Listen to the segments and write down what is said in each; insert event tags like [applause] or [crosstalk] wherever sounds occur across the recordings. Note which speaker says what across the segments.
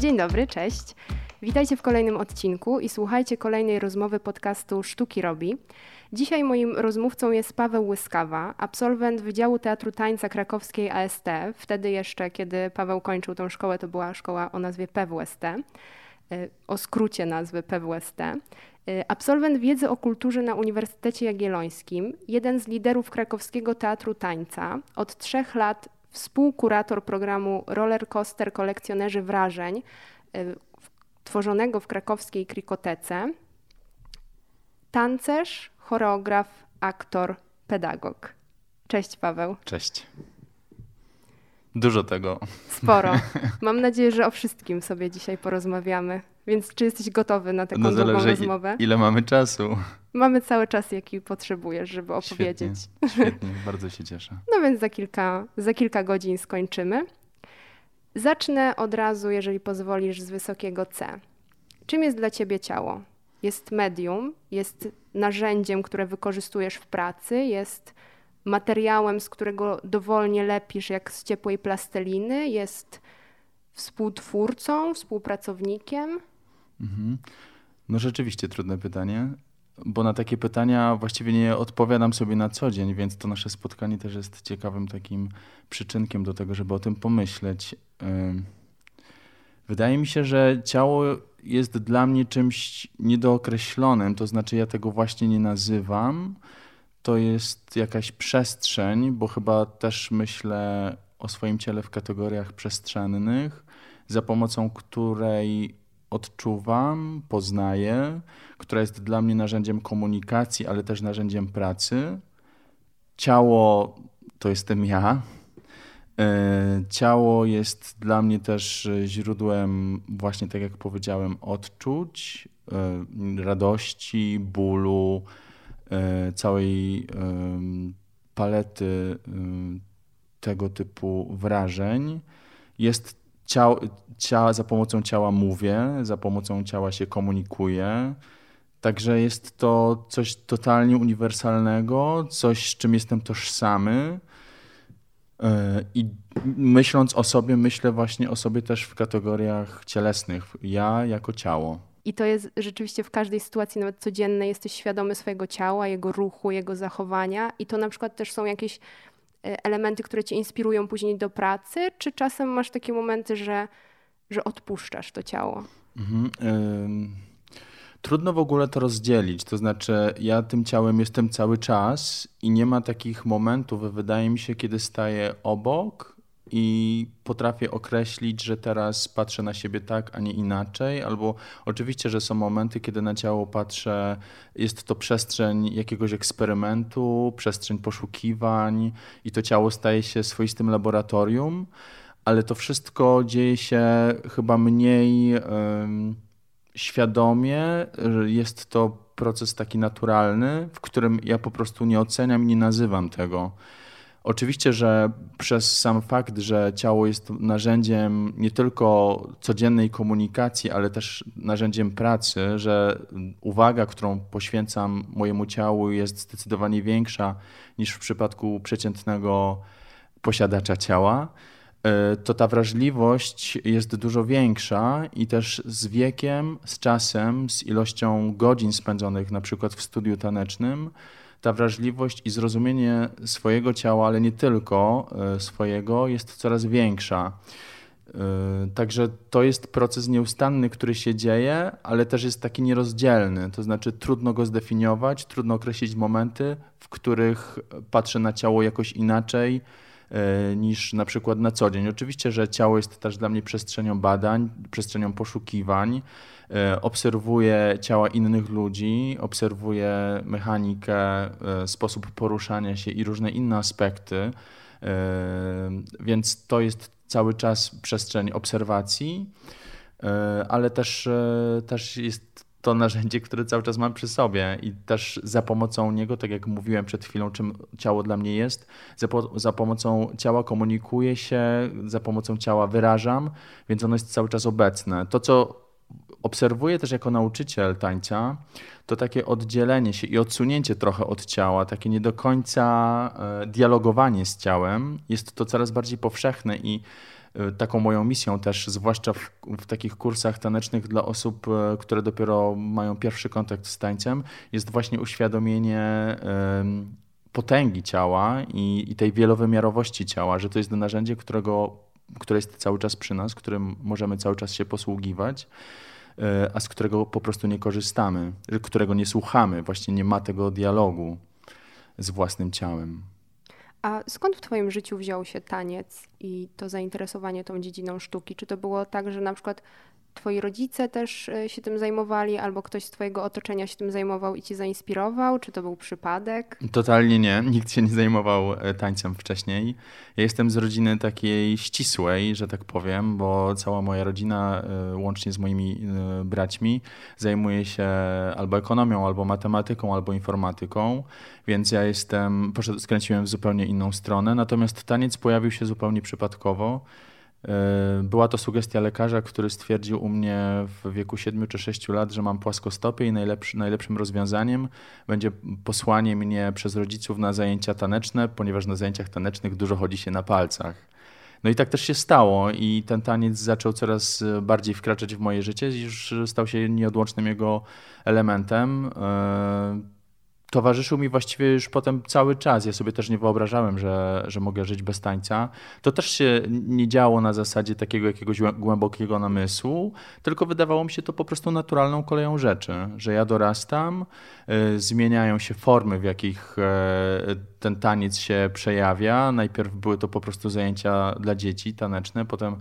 Speaker 1: Dzień dobry, cześć. Witajcie w kolejnym odcinku i słuchajcie kolejnej rozmowy podcastu Sztuki Robi. Dzisiaj moim rozmówcą jest Paweł Łyskawa, absolwent Wydziału Teatru Tańca Krakowskiej AST. Wtedy jeszcze, kiedy Paweł kończył tą szkołę, to była szkoła o nazwie PWST, y, o skrócie nazwy PWST. Y, absolwent wiedzy o kulturze na Uniwersytecie Jagiellońskim, jeden z liderów krakowskiego teatru tańca, od trzech lat współkurator programu Roller Coaster Kolekcjonerzy Wrażeń, y, tworzonego w krakowskiej Krikotece, tancerz, choreograf, aktor, pedagog. Cześć Paweł.
Speaker 2: Cześć. Dużo tego.
Speaker 1: Sporo. [laughs] Mam nadzieję, że o wszystkim sobie dzisiaj porozmawiamy. Więc czy jesteś gotowy na taką
Speaker 2: no
Speaker 1: długą rozmowę?
Speaker 2: Ile mamy czasu?
Speaker 1: Mamy cały czas, jaki potrzebujesz, żeby opowiedzieć.
Speaker 2: Świetnie, świetnie, [laughs] bardzo się cieszę.
Speaker 1: No więc za kilka, za kilka godzin skończymy. Zacznę od razu, jeżeli pozwolisz, z wysokiego C. Czym jest dla ciebie ciało? Jest medium, jest narzędziem, które wykorzystujesz w pracy, jest materiałem, z którego dowolnie lepisz jak z ciepłej plasteliny, jest współtwórcą, współpracownikiem?
Speaker 2: Mhm. No rzeczywiście trudne pytanie, bo na takie pytania właściwie nie odpowiadam sobie na co dzień, więc to nasze spotkanie też jest ciekawym takim przyczynkiem do tego, żeby o tym pomyśleć. Wydaje mi się, że ciało jest dla mnie czymś niedookreślonym, to znaczy ja tego właśnie nie nazywam. To jest jakaś przestrzeń, bo chyba też myślę o swoim ciele w kategoriach przestrzennych, za pomocą której odczuwam, poznaję, która jest dla mnie narzędziem komunikacji, ale też narzędziem pracy. Ciało to jestem ja. E, ciało jest dla mnie też źródłem, właśnie tak jak powiedziałem, odczuć, e, radości, bólu, całej palety tego typu wrażeń. Jest ciało, cia, za pomocą ciała mówię, za pomocą ciała się komunikuję. Także jest to coś totalnie uniwersalnego, coś z czym jestem tożsamy. E, I myśląc o sobie, myślę właśnie o sobie też w kategoriach cielesnych. Ja jako ciało.
Speaker 1: I to jest rzeczywiście w każdej sytuacji, nawet codziennej, jesteś świadomy swojego ciała, jego ruchu, jego zachowania. I to na przykład też są jakieś e, elementy, które cię inspirują później do pracy, czy czasem masz takie momenty, że, że odpuszczasz to ciało? Mhm,
Speaker 2: Trudno w ogóle to rozdzielić. To znaczy, ja tym ciałem jestem cały czas i nie ma takich momentów, wydaje mi się, kiedy staję obok i potrafię określić, że teraz patrzę na siebie tak, a nie inaczej. Albo oczywiście, że są momenty, kiedy na ciało patrzę, jest to przestrzeń jakiegoś eksperymentu, przestrzeń poszukiwań i to ciało staje się swoistym laboratorium, ale to wszystko dzieje się chyba mniej. Yy, świadomie, jest to proces taki naturalny, w którym ja po prostu nie oceniam i nie nazywam tego. Oczywiście, że przez sam fakt, że ciało jest narzędziem nie tylko codziennej komunikacji, ale też narzędziem pracy, że uwaga, którą poświęcam mojemu ciału jest zdecydowanie większa niż w przypadku przeciętnego posiadacza ciała, E, to ta wrażliwość jest dużo większa i też z wiekiem, z czasem, z ilością godzin spędzonych na przykład w studiu tanecznym, ta wrażliwość i zrozumienie swojego ciała, ale nie tylko e, swojego, jest coraz większa. E, także to jest proces nieustanny, który się dzieje, ale też jest taki nierozdzielny. To znaczy, trudno go zdefiniować, trudno określić momenty, w których patrzę na ciało jakoś inaczej, niż na przykład na co dzień. Oczywiście, że ciało jest też dla mnie przestrzenią badań, przestrzenią poszukiwań. E, obserwuję ciała innych ludzi, obserwuję mechanikę, e, sposób poruszania się i różne inne aspekty, więc to jest cały czas przestrzeń obserwacji, ale też, też jest to narzędzie, które cały czas mam przy sobie i też za pomocą niego, tak jak mówiłem przed chwilą, czym ciało dla mnie jest, za, po, za, pomocą ciała komunikuję się, za pomocą ciała wyrażam, więc ono jest cały czas obecne. To, co obserwuję też jako nauczyciel tańca, to takie oddzielenie się i odsunięcie trochę od ciała, takie nie do końca e, dialogowanie z ciałem, jest to coraz bardziej powszechne i taką moją misją też, zwłaszcza w, w, takich kursach tanecznych dla osób, które dopiero mają pierwszy kontakt z tańcem, jest właśnie uświadomienie potęgi ciała i, i tej wielowymiarowości ciała, że to jest narzędzie, którego, które jest cały czas przy nas, którym możemy cały czas się posługiwać a z którego po prostu nie korzystamy, którego nie słuchamy, właśnie nie ma tego dialogu z własnym ciałem.
Speaker 1: A skąd w Twoim życiu wziął się taniec i to zainteresowanie tą dziedziną sztuki? Czy to było tak, że na przykład twoi rodzice też e, się tym zajmowali, albo ktoś z twojego otoczenia się tym zajmował i cię zainspirował? Czy to był przypadek?
Speaker 2: Totalnie nie. Nikt się nie zajmował e, tańcem wcześniej. Ja jestem z rodziny takiej ścisłej, że tak powiem, bo cała moja rodzina, e, łącznie z moimi braćmi, zajmuje się albo ekonomią, albo matematyką, albo informatyką, więc ja jestem, skręciłem w zupełnie inną stronę. Natomiast taniec pojawił się zupełnie przypadkowo. E, była to sugestia lekarza, który stwierdził u mnie w wieku 7 czy 6 lat, że mam płaskostopie i najlepszy, najlepszym rozwiązaniem będzie posłanie mnie przez rodziców na zajęcia taneczne, ponieważ na zajęciach tanecznych dużo chodzi się na palcach. No i tak też się stało i ten taniec zaczął coraz bardziej wkraczać w moje życie, już stał się nieodłącznym jego elementem. E, towarzyszył mi właściwie już potem cały czas. Ja sobie też nie wyobrażałem, że, że mogę żyć bez tańca. To też się nie działo na zasadzie takiego jakiegoś głębokiego namysłu, tylko wydawało mi się to po prostu naturalną koleją rzeczy, że ja dorastam, y, zmieniają się formy, w jakich y, ten taniec się przejawia. Najpierw były to po prostu zajęcia dla dzieci taneczne, potem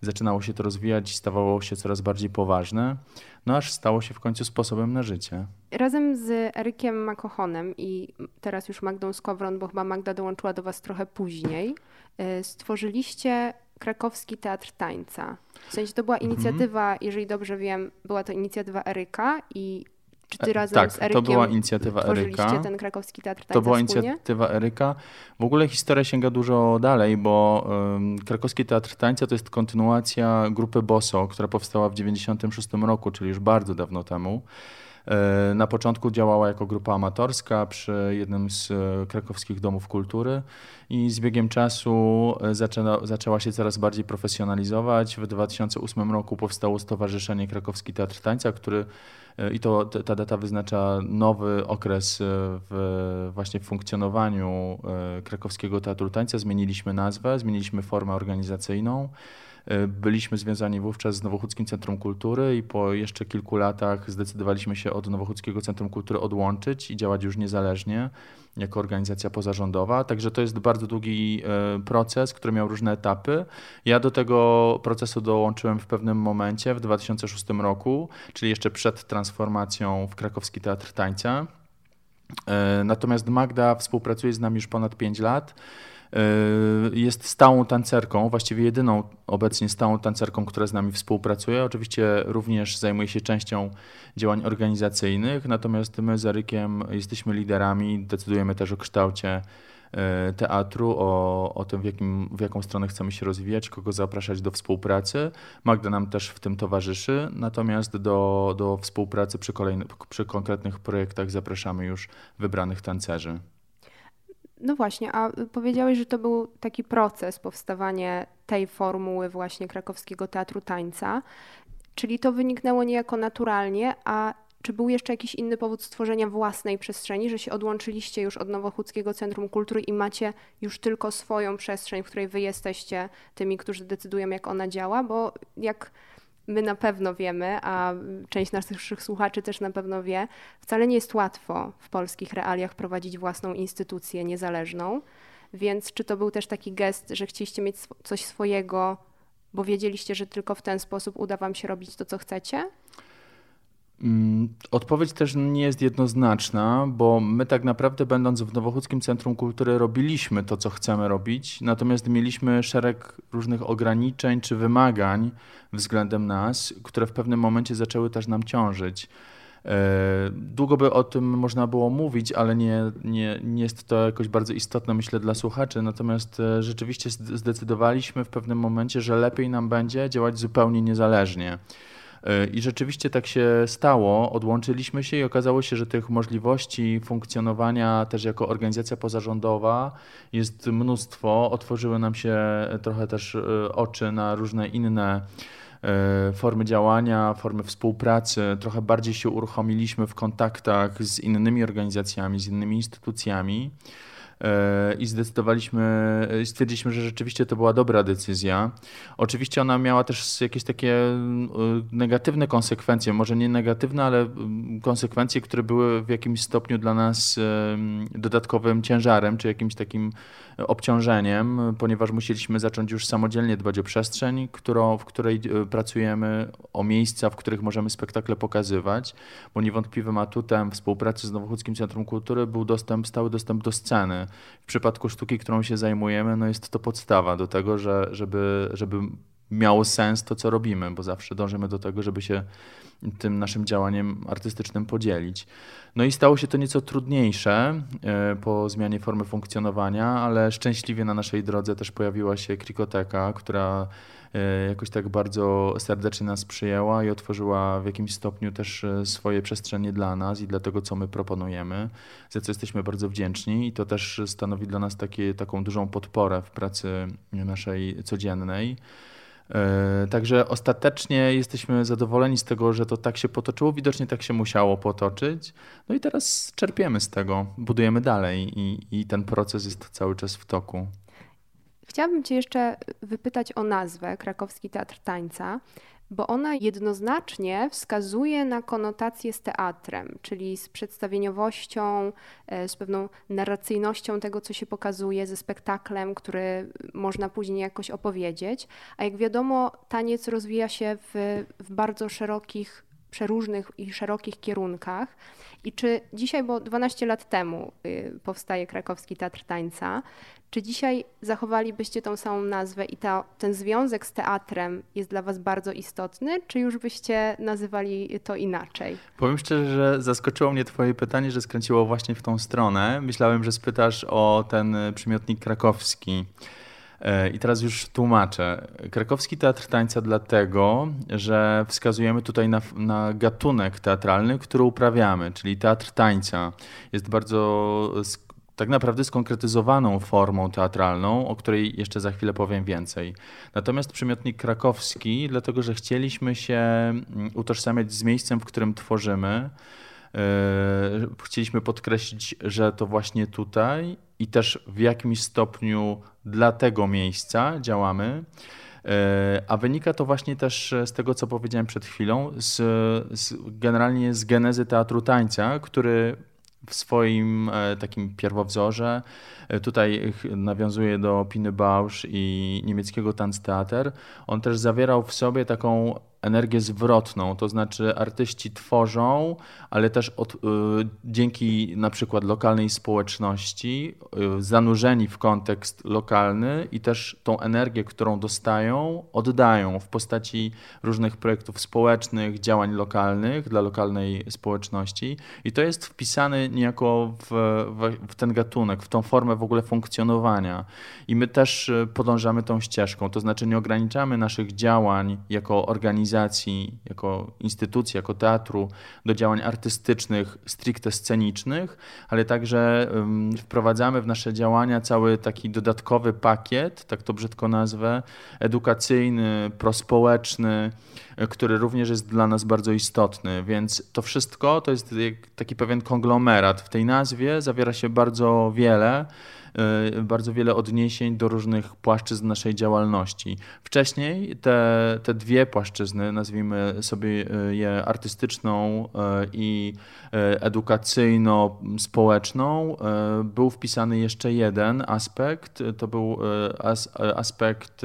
Speaker 2: zaczynało się to rozwijać stawało się coraz bardziej poważne, no aż stało się w końcu sposobem na życie.
Speaker 1: Razem z Erykiem Makochonem i teraz już Magdą Skowron, bo chyba Magda dołączyła do Was trochę później, y, stworzyliście Krakowski Teatr Tańca. W sensie to była mhm. inicjatywa, jeżeli dobrze wiem, była to inicjatywa Eryka i czy ty e, razem
Speaker 2: tak,
Speaker 1: z Erykiem
Speaker 2: to była inicjatywa Eryka.
Speaker 1: ten krakowski teatr
Speaker 2: To była wspólnie? inicjatywa Eryka. W ogóle historia sięga dużo dalej, bo um, krakowski teatr tańca to jest kontynuacja grupy Boso, która powstała w 1996 roku, czyli już bardzo dawno temu. E, na początku działała jako grupa amatorska przy jednym z e, krakowskich domów kultury i z biegiem czasu zaczęła, zaczęła się coraz bardziej profesjonalizować. W 2008 roku powstało Stowarzyszenie Krakowski Teatr Tańca, który i to ta data wyznacza nowy okres e, w właśnie w funkcjonowaniu e, krakowskiego Teatru Tańca. Zmieniliśmy nazwę, zmieniliśmy formę organizacyjną. E, byliśmy związani wówczas z Nowochódzkim Centrum Kultury i po jeszcze kilku latach zdecydowaliśmy się od Nowochódzkiego Centrum Kultury odłączyć i działać już niezależnie jako organizacja pozarządowa. Także to jest bardzo długi e, proces, który miał różne etapy. Ja do tego procesu dołączyłem w pewnym momencie w 2006 roku, czyli jeszcze przed transformacją w Krakowski Teatr Tańca. E, natomiast Magda współpracuje z nami już ponad 5 lat. Y, jest stałą tancerką, właściwie jedyną obecnie stałą tancerką, która z nami współpracuje. Oczywiście również zajmuje się częścią działań organizacyjnych, natomiast my z Erykiem jesteśmy liderami, decydujemy też o kształcie y, teatru, o, o tym, w, jakim, w jaką stronę chcemy się rozwijać, kogo zapraszać do współpracy. Magda nam też w tym towarzyszy, natomiast do, do współpracy przy, kolejny, przy konkretnych projektach zapraszamy już wybranych tancerzy.
Speaker 1: No właśnie, a powiedziałeś, że to był taki proces powstawanie tej formuły właśnie krakowskiego teatru tańca, czyli to wyniknęło niejako naturalnie, a czy był jeszcze jakiś inny powód stworzenia własnej przestrzeni, że się odłączyliście już od Nowochódzkiego Centrum Kultury i macie już tylko swoją przestrzeń, w której wy jesteście tymi, którzy decydują, jak ona działa? Bo jak my na pewno wiemy, a część naszych słuchaczy też na pewno wie, wcale nie jest łatwo w polskich realiach prowadzić własną instytucję niezależną. Więc czy to był też taki gest, że chcieliście mieć coś swojego, bo wiedzieliście, że tylko w ten sposób uda Wam się robić to, co chcecie?
Speaker 2: Mm, odpowiedź też nie jest jednoznaczna, bo my tak naprawdę będąc w Nowochódzkim Centrum Kultury robiliśmy to, co chcemy robić, natomiast mieliśmy szereg różnych ograniczeń czy wymagań względem nas, które w pewnym momencie zaczęły też nam ciążyć. E, długo by o tym można było mówić, ale nie, nie, nie jest to jakoś bardzo istotne, myślę, dla słuchaczy. Natomiast e, rzeczywiście zdecydowaliśmy w pewnym momencie, że lepiej nam będzie działać zupełnie niezależnie. I rzeczywiście tak się stało. Odłączyliśmy się i okazało się, że tych możliwości funkcjonowania też jako organizacja pozarządowa jest mnóstwo. Otworzyły nam się trochę też oczy na różne inne E, formy działania, formy współpracy. Trochę bardziej się uruchomiliśmy w kontaktach z innymi organizacjami, z innymi instytucjami e, i zdecydowaliśmy, stwierdziliśmy, że rzeczywiście to była dobra decyzja. Oczywiście ona miała też jakieś takie e, negatywne konsekwencje, może nie negatywne, ale konsekwencje, które były w jakimś stopniu dla nas dodatkowym ciężarem, czy jakimś takim obciążeniem, ponieważ musieliśmy zacząć już samodzielnie dbać o przestrzeń, którą, w której e, pracujemy, o miejsca, w których możemy spektakle pokazywać, bo niewątpliwym atutem współpracy z Nowochódzkim Centrum Kultury był dostęp, stały dostęp do sceny. W przypadku sztuki, którą się zajmujemy, no jest to podstawa do tego, że, żeby, żeby miało sens to, co robimy, bo zawsze dążymy do tego, żeby się tym naszym działaniem artystycznym podzielić. No i stało się to nieco trudniejsze e, po zmianie formy funkcjonowania, ale szczęśliwie na naszej drodze też pojawiła się Krikoteka, która jakoś tak bardzo serdecznie nas przyjęła i otworzyła w jakimś stopniu też e, swoje przestrzenie dla nas i dla tego, co my proponujemy, za co jesteśmy bardzo wdzięczni i to też stanowi dla nas takie, taką dużą podporę w pracy naszej codziennej. E, także ostatecznie jesteśmy zadowoleni z tego, że to tak się potoczyło. Widocznie tak się musiało potoczyć. No i teraz czerpiemy z tego, budujemy dalej i, i ten proces jest cały czas w toku.
Speaker 1: Chciałabym Cię jeszcze wypytać o nazwę Krakowski Teatr Tańca bo ona jednoznacznie wskazuje na konotację z teatrem, czyli z przedstawieniowością, e, z pewną narracyjnością tego, co się pokazuje, ze spektaklem, który można później jakoś opowiedzieć. A jak wiadomo, taniec rozwija się w, w bardzo szerokich przeróżnych i szerokich kierunkach. I czy dzisiaj, bo 12 lat temu y, powstaje Krakowski Teatr Tańca, czy dzisiaj zachowalibyście tą samą nazwę i ten związek z teatrem jest dla Was bardzo istotny, czy już byście nazywali to inaczej?
Speaker 2: Powiem szczerze, że zaskoczyło mnie Twoje pytanie, że skręciło właśnie w tą stronę. Myślałem, że spytasz o ten przymiotnik krakowski. E, I teraz już tłumaczę. Krakowski Teatr Tańca dlatego, że wskazujemy tutaj na, na, gatunek teatralny, który uprawiamy, czyli teatr tańca. Jest bardzo tak naprawdę skonkretyzowaną formą teatralną, o której jeszcze za chwilę powiem więcej. Natomiast przymiotnik krakowski, dlatego że chcieliśmy się mm, utożsamiać z miejscem, w którym tworzymy. E, chcieliśmy podkreślić, że to właśnie tutaj i też w jakimś stopniu dla tego miejsca działamy. E, a wynika to właśnie też z tego, co powiedziałem przed chwilą, z, z, generalnie z genezy teatru tańca, który w swoim e, takim pierwowzorze. E, tutaj nawiązuje do Piny Bausch i niemieckiego Tanztheater. On też zawierał w sobie taką energię zwrotną, to znaczy artyści tworzą, ale też od, y, dzięki na przykład lokalnej społeczności, y, zanurzeni w kontekst lokalny i też tą energię, którą dostają, oddają w postaci różnych projektów społecznych, działań lokalnych dla lokalnej społeczności. I to jest wpisane niejako w, w, w ten gatunek, w tą formę w ogóle funkcjonowania. I my też y, podążamy tą ścieżką, to znaczy nie ograniczamy naszych działań jako organizacji organizacji, jako instytucji, jako teatru do działań artystycznych, stricte scenicznych, ale także wprowadzamy w nasze działania cały taki dodatkowy pakiet, tak to brzydko nazwę, edukacyjny, prospołeczny, który również jest dla nas bardzo istotny. Więc to wszystko to jest taki pewien konglomerat. W tej nazwie zawiera się bardzo wiele. Y, bardzo wiele odniesień do różnych płaszczyzn naszej działalności. Wcześniej te, te dwie płaszczyzny, nazwijmy sobie y, je artystyczną y, i edukacyjno-społeczną, był wpisany jeszcze jeden aspekt. To był aspekt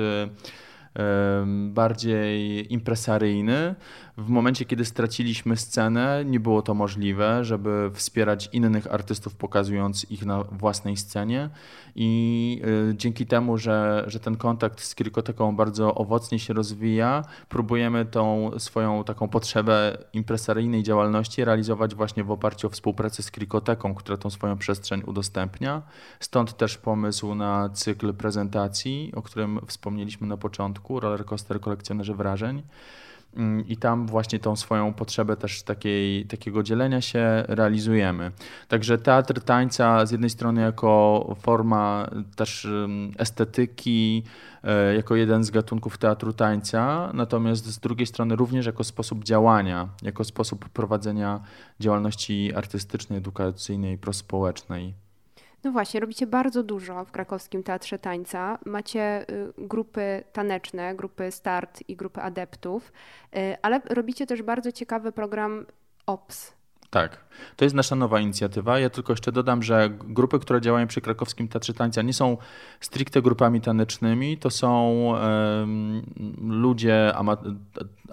Speaker 2: bardziej impresaryjny. W momencie, kiedy straciliśmy scenę, nie było to możliwe, żeby wspierać innych artystów, pokazując ich na własnej scenie. I y, dzięki temu, że, że ten kontakt z Kirkoteką bardzo owocnie się rozwija, próbujemy tą swoją taką potrzebę impresaryjnej działalności realizować właśnie w oparciu o współpracę z Kirkoteką, która tą swoją przestrzeń udostępnia. Stąd też pomysł na cykl prezentacji, o którym wspomnieliśmy na początku, Rollercoaster Kolekcjonerzy Wrażeń. Mm, i tam właśnie tą swoją potrzebę też takiej, takiego dzielenia się realizujemy. Także teatr tańca z jednej strony jako forma też estetyki, e, jako jeden z gatunków teatru tańca, natomiast z drugiej strony również jako sposób działania, jako sposób prowadzenia działalności artystycznej, edukacyjnej, prospołecznej.
Speaker 1: No właśnie, robicie bardzo dużo w krakowskim Teatrze Tańca. Macie y, grupy taneczne, grupy start i grupy adeptów, y, ale robicie też bardzo ciekawy program OPS,
Speaker 2: tak, to jest nasza nowa inicjatywa. Ja tylko jeszcze dodam, że grupy, które działają przy krakowskim Teatrze Tańca nie są stricte grupami tanecznymi, to są um, ludzie, ama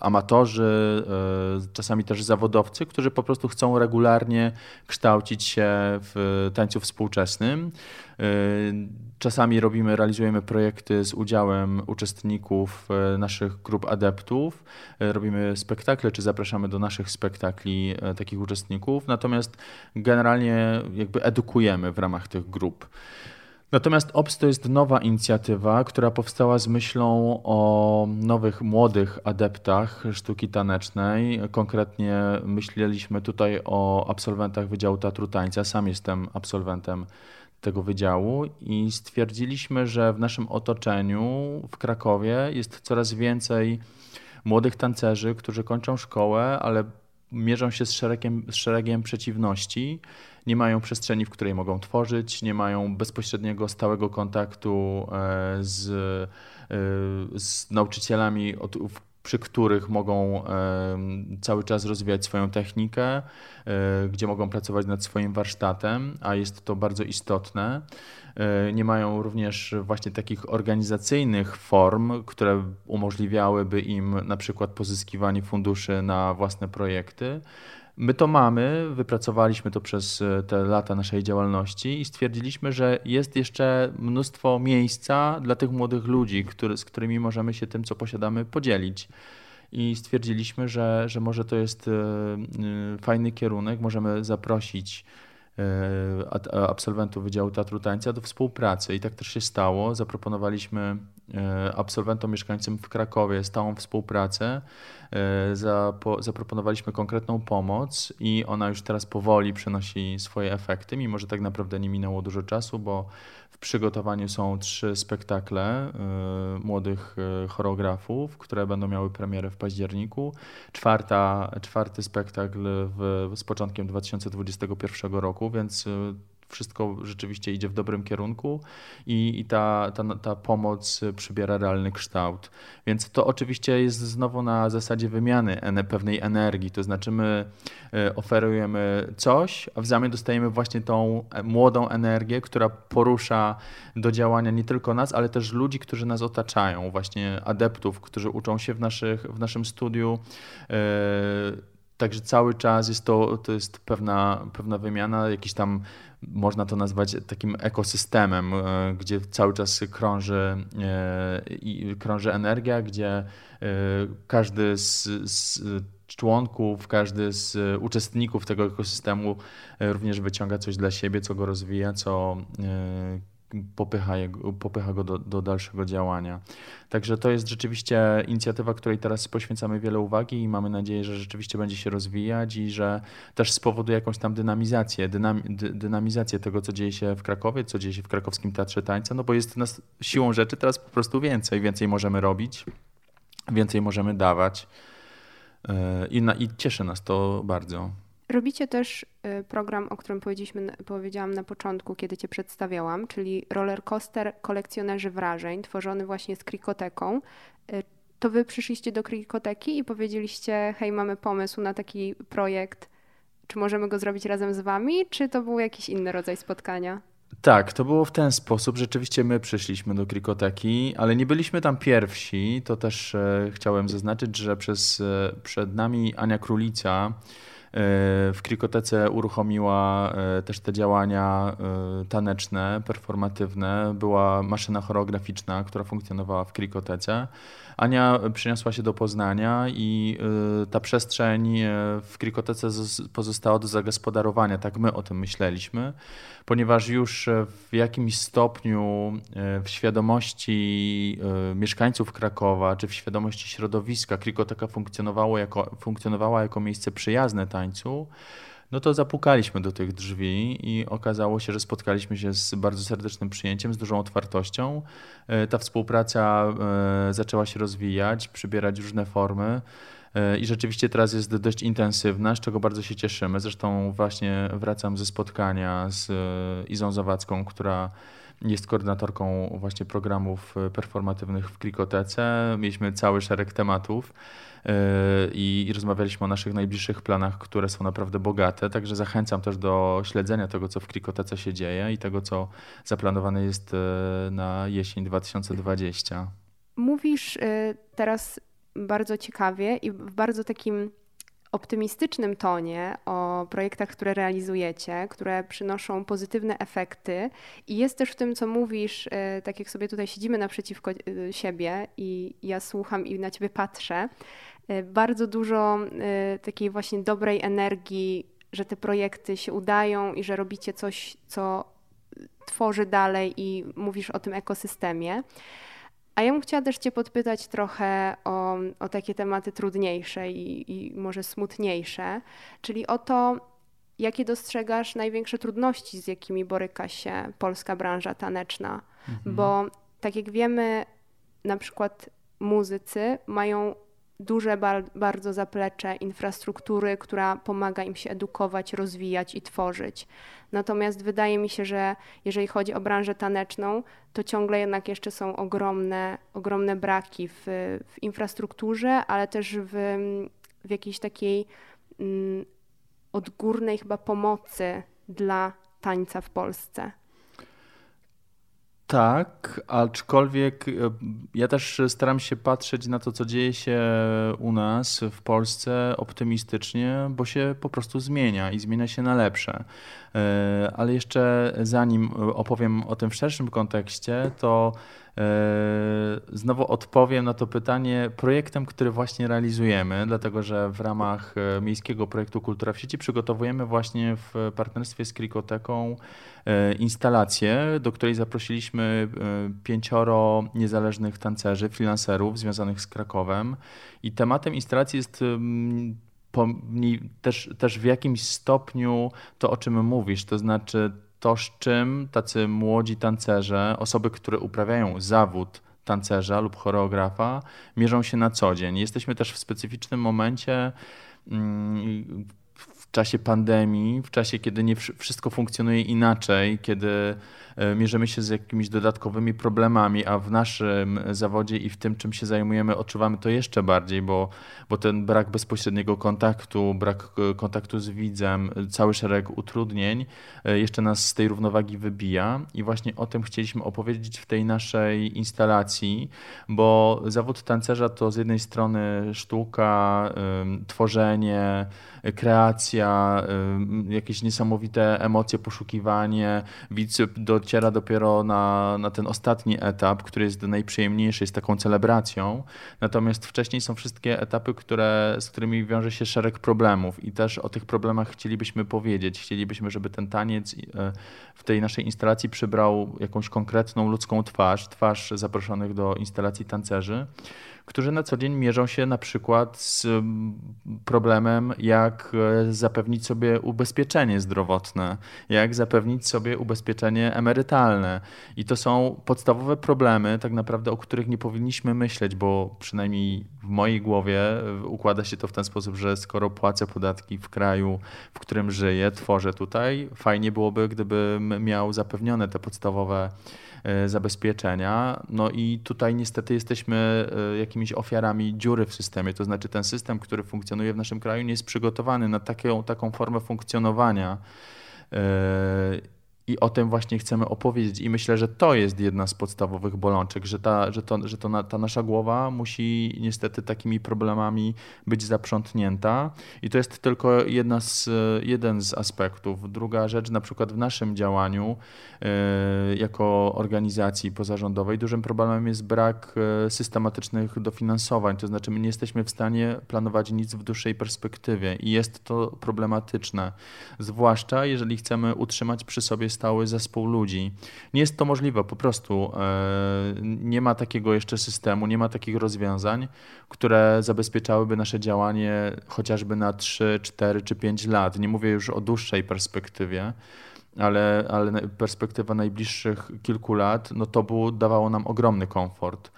Speaker 2: amatorzy, um, czasami też zawodowcy, którzy po prostu chcą regularnie kształcić się w tańcu współczesnym. Um, czasami robimy, realizujemy projekty z udziałem uczestników naszych grup adeptów, robimy spektakle, czy zapraszamy do naszych spektakli takich uczestników uczestników, natomiast generalnie jakby edukujemy w ramach tych grup. Natomiast OPS to jest nowa inicjatywa, która powstała z myślą o nowych, młodych adeptach sztuki tanecznej. Konkretnie myśleliśmy tutaj o absolwentach Wydziału Teatru Tańca. Sam jestem absolwentem tego wydziału i stwierdziliśmy, że w naszym otoczeniu w Krakowie jest coraz więcej młodych tancerzy, którzy kończą szkołę, ale mierzą się z szeregiem, z szeregiem przeciwności, nie mają przestrzeni, w której mogą tworzyć, nie mają bezpośredniego, stałego kontaktu e, z, e, z nauczycielami, przy których mogą e, cały czas rozwijać swoją technikę, gdzie mogą pracować nad swoim warsztatem, a jest to bardzo istotne. E, nie mają również właśnie takich organizacyjnych form, które umożliwiałyby im na przykład pozyskiwanie funduszy na własne projekty. My to mamy, wypracowaliśmy to przez e, te lata naszej działalności i stwierdziliśmy, że jest jeszcze mnóstwo miejsca dla tych młodych ludzi, który, z którymi możemy się tym, co posiadamy, podzielić. I stwierdziliśmy, że, że może to jest e, fajny kierunek, możemy zaprosić E, absolwentów Wydziału Teatru Tańca do współpracy i tak też się stało. Zaproponowaliśmy e, absolwentom mieszkańcom w Krakowie stałą współpracę. E, zaproponowaliśmy konkretną pomoc i ona już teraz powoli przynosi swoje efekty, mimo że tak naprawdę nie minęło dużo czasu, bo w przygotowaniu są trzy spektakle y, młodych choreografów, które będą miały premierę w październiku. Czwarta, czwarty spektakl w, z początkiem 2021 roku, więc wszystko rzeczywiście idzie w dobrym kierunku i, i ta, ta, ta pomoc przybiera realny kształt. Więc to oczywiście jest znowu na zasadzie wymiany pewnej energii, to znaczy my e, oferujemy coś, a w zamian dostajemy właśnie tą młodą energię, która porusza do działania nie tylko nas, ale też ludzi, którzy nas otaczają, właśnie adeptów, którzy uczą się w, naszych, w naszym studiu. Yy, Także cały czas jest to, to jest pewna, pewna wymiana, jakiś tam można to nazwać takim ekosystemem, e, gdzie cały czas krąży, e, krąży energia, gdzie e, każdy z, z członków, każdy z uczestników tego ekosystemu również wyciąga coś dla siebie, co go rozwija, co popycha, jego, popycha go do, do, dalszego działania. Także to jest rzeczywiście inicjatywa, której teraz poświęcamy wiele uwagi i mamy nadzieję, że rzeczywiście będzie się rozwijać i że też spowoduje jakąś tam dynamizację, dynam, dy, dynamizację tego, co dzieje się w Krakowie, co dzieje się w krakowskim Teatrze Tańca, no bo jest nas siłą rzeczy teraz po prostu więcej, więcej możemy robić, więcej możemy dawać e, i, na, i cieszy nas to bardzo.
Speaker 1: Robicie też y, program, o którym powiedzieliśmy, powiedziałam na początku, kiedy Cię przedstawiałam, czyli roller coaster kolekcjonerzy wrażeń, tworzony właśnie z krikoteką. Y, to Wy przyszliście do krikoteki i powiedzieliście, hej, mamy pomysł na taki projekt, czy możemy go zrobić razem z Wami, czy to był jakiś inny rodzaj spotkania?
Speaker 2: Tak, to było w ten sposób. Rzeczywiście my przyszliśmy do Krikoteki, ale nie byliśmy tam pierwsi. To też e, chciałem zaznaczyć, że przez, e, przed nami Ania Królica, w Krikotece uruchomiła też te działania taneczne, performatywne. Była maszyna choreograficzna, która funkcjonowała w Krikotece. Ania przyniosła się do Poznania i y, ta przestrzeń y, w Krikotece pozostała do zagospodarowania. Tak my o tym myśleliśmy, ponieważ już w jakimś stopniu y, w świadomości mieszkańców Krakowa czy w świadomości środowiska Krikoteka funkcjonowało jako, funkcjonowała jako miejsce przyjazne tańcu no to zapukaliśmy do tych drzwi i okazało się, że spotkaliśmy się z bardzo serdecznym przyjęciem, z dużą otwartością. E, ta współpraca e, zaczęła się rozwijać, przybierać różne formy. E, I rzeczywiście teraz jest dość intensywna, z czego bardzo się cieszymy. Zresztą właśnie wracam ze spotkania z Izą Zawadzką, która jest koordynatorką właśnie programów performatywnych w Krikotece. Mieliśmy cały szereg tematów. Yy, i rozmawialiśmy o naszych najbliższych planach, które są naprawdę bogate. Także zachęcam też do śledzenia tego, co w Krikotece się dzieje i tego, co zaplanowane jest yy, na jesień 2020.
Speaker 1: Mówisz yy, teraz bardzo ciekawie i w bardzo takim optymistycznym tonie o projektach, które realizujecie, które przynoszą pozytywne efekty. I jest też w tym, co mówisz, tak jak sobie tutaj siedzimy naprzeciwko siebie i ja słucham i na ciebie patrzę, bardzo dużo y, takiej właśnie dobrej energii, że te projekty się udają i że robicie coś, co tworzy dalej i mówisz o tym ekosystemie. A ja bym chciała też Cię podpytać trochę o, o takie tematy trudniejsze i, i może smutniejsze, czyli o to, jakie dostrzegasz największe trudności, z jakimi boryka się polska branża taneczna. Mhm. Bo tak jak wiemy, na przykład muzycy mają duże bardzo zaplecze infrastruktury, która pomaga im się edukować, rozwijać i tworzyć. Natomiast wydaje mi się, że jeżeli chodzi o branżę taneczną, to ciągle jednak jeszcze są ogromne, ogromne braki w, w infrastrukturze, ale też w, w jakiejś takiej mm, odgórnej chyba pomocy dla tańca w Polsce.
Speaker 2: Tak, aczkolwiek e, ja też staram się patrzeć na to, co dzieje się u nas w Polsce optymistycznie, bo się po prostu zmienia i zmienia się na lepsze. E, ale jeszcze zanim opowiem o tym w szerszym kontekście, to e, znowu odpowiem na to pytanie projektem, który właśnie realizujemy, dlatego że w ramach Miejskiego Projektu Kultura w sieci przygotowujemy właśnie w partnerstwie z Krikoteką E, instalację, do której zaprosiliśmy e, pięcioro niezależnych tancerzy, freelancerów związanych z Krakowem. I tematem instalacji jest też, też w jakimś stopniu to, o czym mówisz, to znaczy to, z czym tacy młodzi tancerze, osoby, które uprawiają zawód tancerza lub choreografa, mierzą się na co dzień. Jesteśmy też w specyficznym momencie czasie pandemii, w czasie, kiedy nie wszystko funkcjonuje inaczej, kiedy mierzymy się z jakimiś dodatkowymi problemami, a w naszym zawodzie i w tym, czym się zajmujemy, odczuwamy to jeszcze bardziej, bo, bo ten brak bezpośredniego kontaktu, brak e, kontaktu z widzem, cały szereg utrudnień e, jeszcze nas z tej równowagi wybija. I właśnie o tym chcieliśmy opowiedzieć w tej naszej instalacji, bo zawód tancerza to z jednej strony sztuka, tworzenie, kreacja, jakieś niesamowite emocje, poszukiwanie. Widz dociera dopiero na, na ten ostatni etap, który jest najprzyjemniejszy, jest taką celebracją. Natomiast wcześniej są wszystkie etapy, które, z którymi wiąże się szereg problemów i też o tych problemach chcielibyśmy powiedzieć. Chcielibyśmy, żeby ten taniec e, w tej naszej instalacji przybrał jakąś konkretną ludzką twarz, twarz zaproszonych do instalacji tancerzy którzy na co dzień mierzą się na przykład z mm, problemem, jak e, zapewnić sobie ubezpieczenie zdrowotne, jak zapewnić sobie ubezpieczenie emerytalne. I to są podstawowe problemy, tak naprawdę, o których nie powinniśmy myśleć, bo przynajmniej w mojej głowie e, układa się to w ten sposób, że skoro płacę podatki w kraju, w którym żyję, tworzę tutaj, fajnie byłoby, gdybym miał zapewnione te podstawowe zabezpieczenia. No i tutaj niestety jesteśmy e, jakimiś ofiarami dziury w systemie, to znaczy ten system, który funkcjonuje w naszym kraju nie jest przygotowany na taką, taką formę funkcjonowania. E, i o tym właśnie chcemy opowiedzieć. I myślę, że to jest jedna z podstawowych bolączek, że, ta, że, to, że to na, ta nasza głowa musi niestety takimi problemami być zaprzątnięta. I to jest tylko jedna z, jeden z aspektów. Druga rzecz, na przykład w naszym działaniu yy, jako organizacji pozarządowej, dużym problemem jest brak e, systematycznych dofinansowań. To znaczy, my nie jesteśmy w stanie planować nic w dłuższej perspektywie i jest to problematyczne. Zwłaszcza jeżeli chcemy utrzymać przy sobie stały zespół ludzi. Nie jest to możliwe, po prostu e, nie ma takiego jeszcze systemu, nie ma takich rozwiązań, które zabezpieczałyby nasze działanie chociażby na 3, 4 czy 5 lat. Nie mówię już o dłuższej perspektywie ale, ale perspektywa najbliższych kilku lat, no to było, dawało nam ogromny komfort.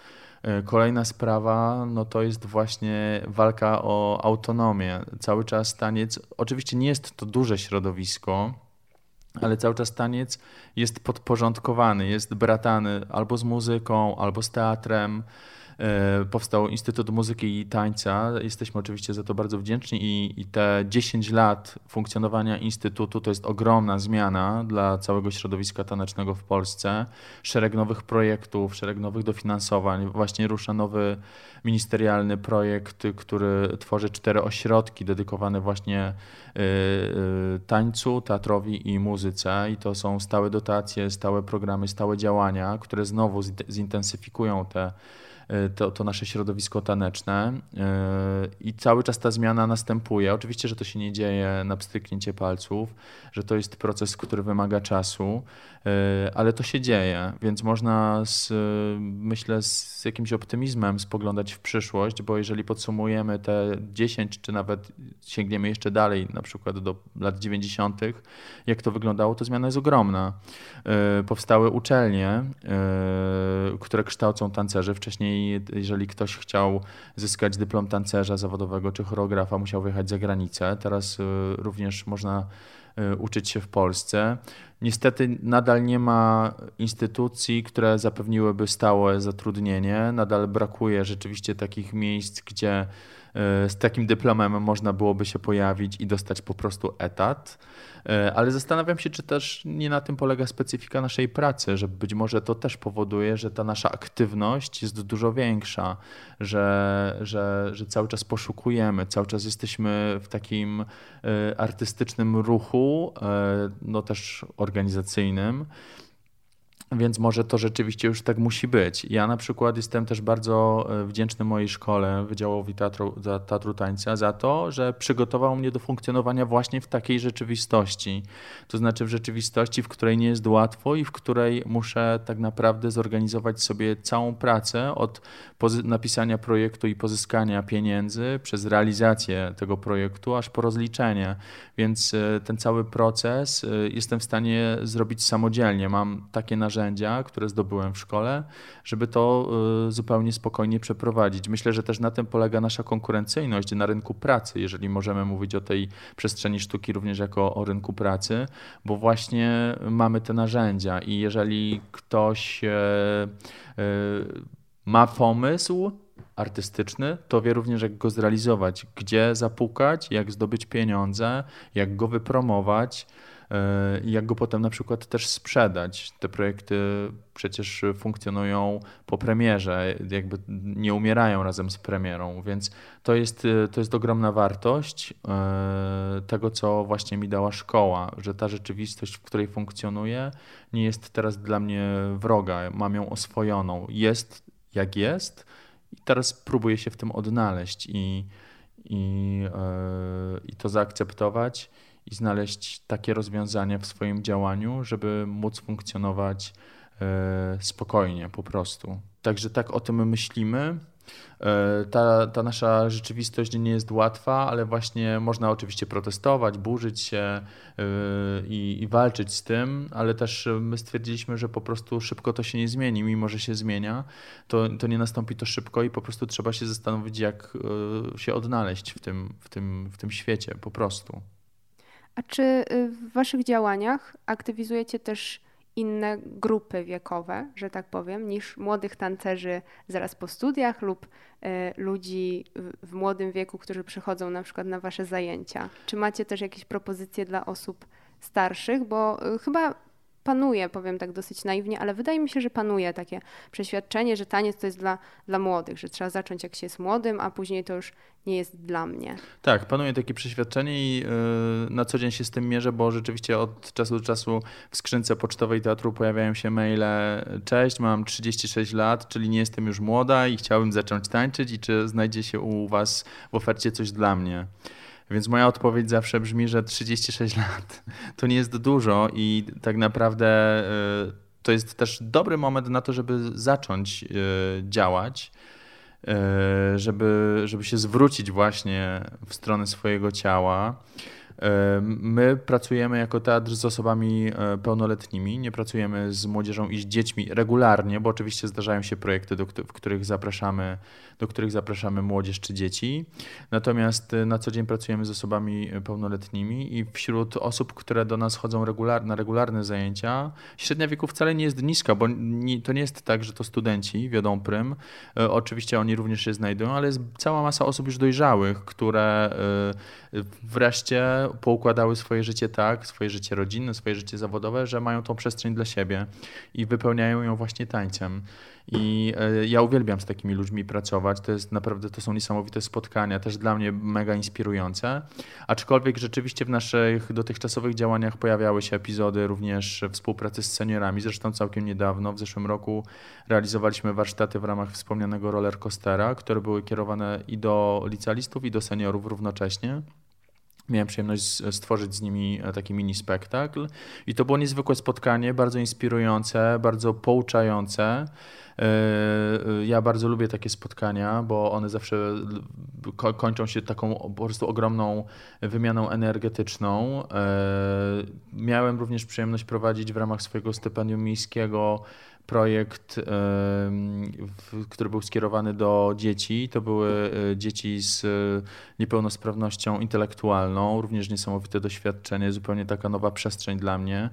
Speaker 2: E, kolejna sprawa, no to jest właśnie walka o autonomię. Cały czas taniec, oczywiście nie jest to duże środowisko, ale cały czas taniec jest podporządkowany, jest bratany albo z muzyką, albo z teatrem. E, powstał Instytut Muzyki i Tańca. Jesteśmy oczywiście za to bardzo wdzięczni i, i, te 10 lat funkcjonowania Instytutu to jest ogromna zmiana dla całego środowiska tanecznego w Polsce. Szereg nowych projektów, szereg nowych dofinansowań. Właśnie rusza nowy ministerialny projekt, który tworzy cztery ośrodki dedykowane właśnie y, y, tańcu, teatrowi i muzyce. I to są stałe dotacje, stałe programy, stałe działania, które znowu zintensyfikują te E, to, to nasze środowisko taneczne e, i cały czas ta zmiana następuje. Oczywiście, że to się nie dzieje na pstryknięcie palców, że to jest proces, który wymaga czasu, e, ale to się dzieje, więc można z, myślę z jakimś optymizmem spoglądać w przyszłość, bo jeżeli podsumujemy te 10 czy nawet sięgniemy jeszcze dalej, na przykład do lat 90., jak to wyglądało, to zmiana jest ogromna. Powstały uczelnie, które kształcą tancerzy. Wcześniej, jeżeli ktoś chciał zyskać dyplom tancerza zawodowego czy choreografa, musiał wyjechać za granicę. Teraz również można Y, uczyć się w Polsce. Niestety nadal nie ma instytucji, które zapewniłyby stałe zatrudnienie. Nadal brakuje rzeczywiście takich miejsc, gdzie y, z takim dyplomem można byłoby się pojawić i dostać po prostu etat. E, ale zastanawiam się, czy też nie na tym polega specyfika naszej pracy, że być może to też powoduje, że ta nasza aktywność jest dużo większa, że, że, że cały czas poszukujemy, cały czas jesteśmy w takim e, artystycznym ruchu, e, no też organizacyjnym. Więc może to rzeczywiście już tak musi być. Ja na przykład jestem też bardzo e, wdzięczny mojej szkole, Wydziałowi Teatru, Teatru Tańca, za to, że przygotował mnie do funkcjonowania właśnie w takiej rzeczywistości. To znaczy w rzeczywistości, w której nie jest łatwo i w której muszę tak naprawdę zorganizować sobie całą pracę od napisania projektu i pozyskania pieniędzy przez realizację tego projektu, aż po rozliczenie. Więc e, ten cały proces e, jestem w stanie zrobić samodzielnie. Mam takie narzędzia, które zdobyłem w szkole, żeby to e, zupełnie spokojnie przeprowadzić. Myślę, że też na tym polega nasza konkurencyjność na rynku pracy, jeżeli możemy mówić o tej przestrzeni sztuki również jako o rynku pracy, bo właśnie mamy te narzędzia i jeżeli ktoś ma pomysł artystyczny, to wie również, jak go zrealizować, gdzie zapukać, jak zdobyć pieniądze, jak go wypromować e, jak go potem na przykład też sprzedać. Te projekty przecież funkcjonują po premierze, jakby nie umierają razem z premierą, więc to jest, to jest ogromna wartość e, tego, co właśnie mi dała szkoła, że ta rzeczywistość, w której funkcjonuję, nie jest teraz dla mnie wroga, mam ją oswojoną. Jest jak jest i teraz próbuję się w tym odnaleźć i, i, yy, i to zaakceptować i znaleźć takie rozwiązania w swoim działaniu, żeby móc funkcjonować yy, spokojnie po prostu. Także tak o tym myślimy. E, ta, ta nasza rzeczywistość nie jest łatwa, ale właśnie można oczywiście protestować, burzyć się e, i, i, walczyć z tym, ale też my stwierdziliśmy, że po prostu szybko to się nie zmieni, mimo że się zmienia, to, to nie nastąpi to szybko i po prostu trzeba się zastanowić, jak e, się odnaleźć w tym, w tym, w tym świecie po prostu.
Speaker 1: A czy w Waszych działaniach aktywizujecie też inne grupy wiekowe, że tak powiem, niż młodych tancerzy zaraz po studiach lub y, ludzi w, w młodym wieku, którzy przychodzą na przykład na wasze zajęcia. Czy macie też jakieś propozycje dla osób starszych? Bo y, chyba panuje, powiem tak dosyć naiwnie, ale wydaje mi się, że panuje takie przeświadczenie, że taniec to jest dla, dla młodych, że trzeba zacząć jak się jest młodym, a później to już nie jest dla mnie.
Speaker 2: Tak, panuje takie przeświadczenie i yy, na co dzień się z tym mierzę, bo rzeczywiście od czasu do czasu w skrzynce pocztowej teatru pojawiają się maile cześć, mam 36 lat, czyli nie jestem już młoda i chciałbym zacząć tańczyć i czy znajdzie się u was w ofercie coś dla mnie. Więc moja odpowiedź zawsze brzmi, że 36 lat [laughs] to nie jest dużo i tak naprawdę y, to jest też dobry moment na to, żeby zacząć y, działać, y, żeby, żeby się zwrócić właśnie w stronę swojego ciała. My pracujemy jako teatr z osobami e, pełnoletnimi, nie pracujemy z młodzieżą i z dziećmi regularnie, bo oczywiście zdarzają się projekty, do, w których zapraszamy, do których zapraszamy młodzież czy dzieci. Natomiast e, na co dzień pracujemy z osobami pełnoletnimi i wśród osób, które do nas chodzą regular, na regularne zajęcia, średnia wieku wcale nie jest niska, bo nie, to nie jest tak, że to studenci wiodą prym. E, oczywiście oni również się znajdują, ale jest cała masa osób już dojrzałych, które wreszcie poukładały swoje życie tak, swoje życie rodzinne, swoje życie zawodowe, że mają tą przestrzeń dla siebie i wypełniają ją właśnie tańcem. I e, ja uwielbiam z takimi ludźmi pracować. To jest naprawdę, to są niesamowite spotkania, też dla mnie mega inspirujące. Aczkolwiek rzeczywiście w naszych dotychczasowych działaniach pojawiały się epizody również współpracy z seniorami. Zresztą całkiem niedawno, w zeszłym roku, realizowaliśmy warsztaty w ramach wspomnianego roller coastera, które były kierowane i do licealistów, i do seniorów równocześnie. Miałem przyjemność stworzyć z nimi e, taki mini spektakl i to było niezwykłe spotkanie, bardzo inspirujące, bardzo pouczające. E, e, ja bardzo lubię takie spotkania, bo one zawsze kończą się taką po prostu ogromną wymianą energetyczną. Miałem również przyjemność prowadzić w ramach swojego stypendium miejskiego projekt, który był skierowany do dzieci. To były e, dzieci z e, niepełnosprawnością intelektualną, również niesamowite doświadczenie, zupełnie taka nowa przestrzeń dla mnie.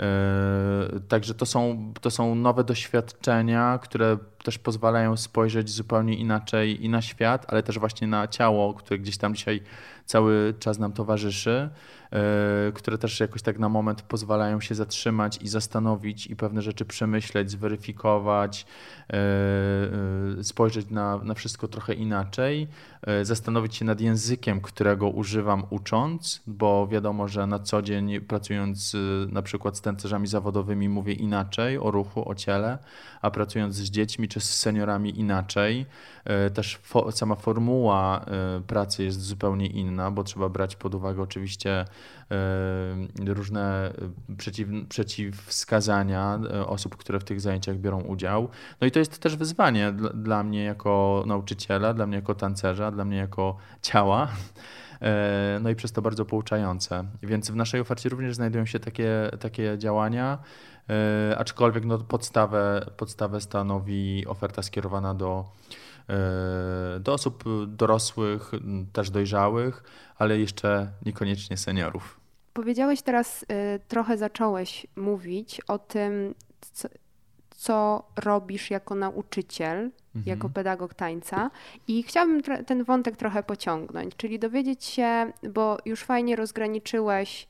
Speaker 2: E, także to są, to są nowe doświadczenia, które też pozwalają spojrzeć zupełnie inaczej i na świat, ale też właśnie na ciało, które gdzieś tam dzisiaj cały czas nam towarzyszy. E, które też jakoś tak na moment pozwalają się zatrzymać i zastanowić i pewne rzeczy przemyśleć, zweryfikować, e, e, spojrzeć na, na wszystko trochę inaczej, zastanowić się nad językiem, którego używam ucząc, bo wiadomo, że na co dzień pracując na przykład z tancerzami zawodowymi mówię inaczej o ruchu, o ciele, a pracując z dziećmi czy z seniorami inaczej. Też fo sama formuła pracy jest zupełnie inna, bo trzeba brać pod uwagę oczywiście E, różne przeciw, przeciwwskazania e, osób, które w tych zajęciach biorą udział. No i to jest też wyzwanie dla, dla mnie jako nauczyciela, dla mnie jako tancerza, dla mnie jako ciała. E, no i przez to bardzo pouczające. Więc w naszej ofercie również znajdują się takie, takie działania, aczkolwiek no podstawę, podstawę stanowi oferta skierowana do, do osób dorosłych, też dojrzałych, ale jeszcze niekoniecznie seniorów.
Speaker 1: Powiedziałeś teraz, trochę zacząłeś mówić o tym, co, robisz jako nauczyciel, mhm. jako pedagog tańca. I chciałabym ten wątek trochę pociągnąć, czyli dowiedzieć się, bo już fajnie rozgraniczyłeś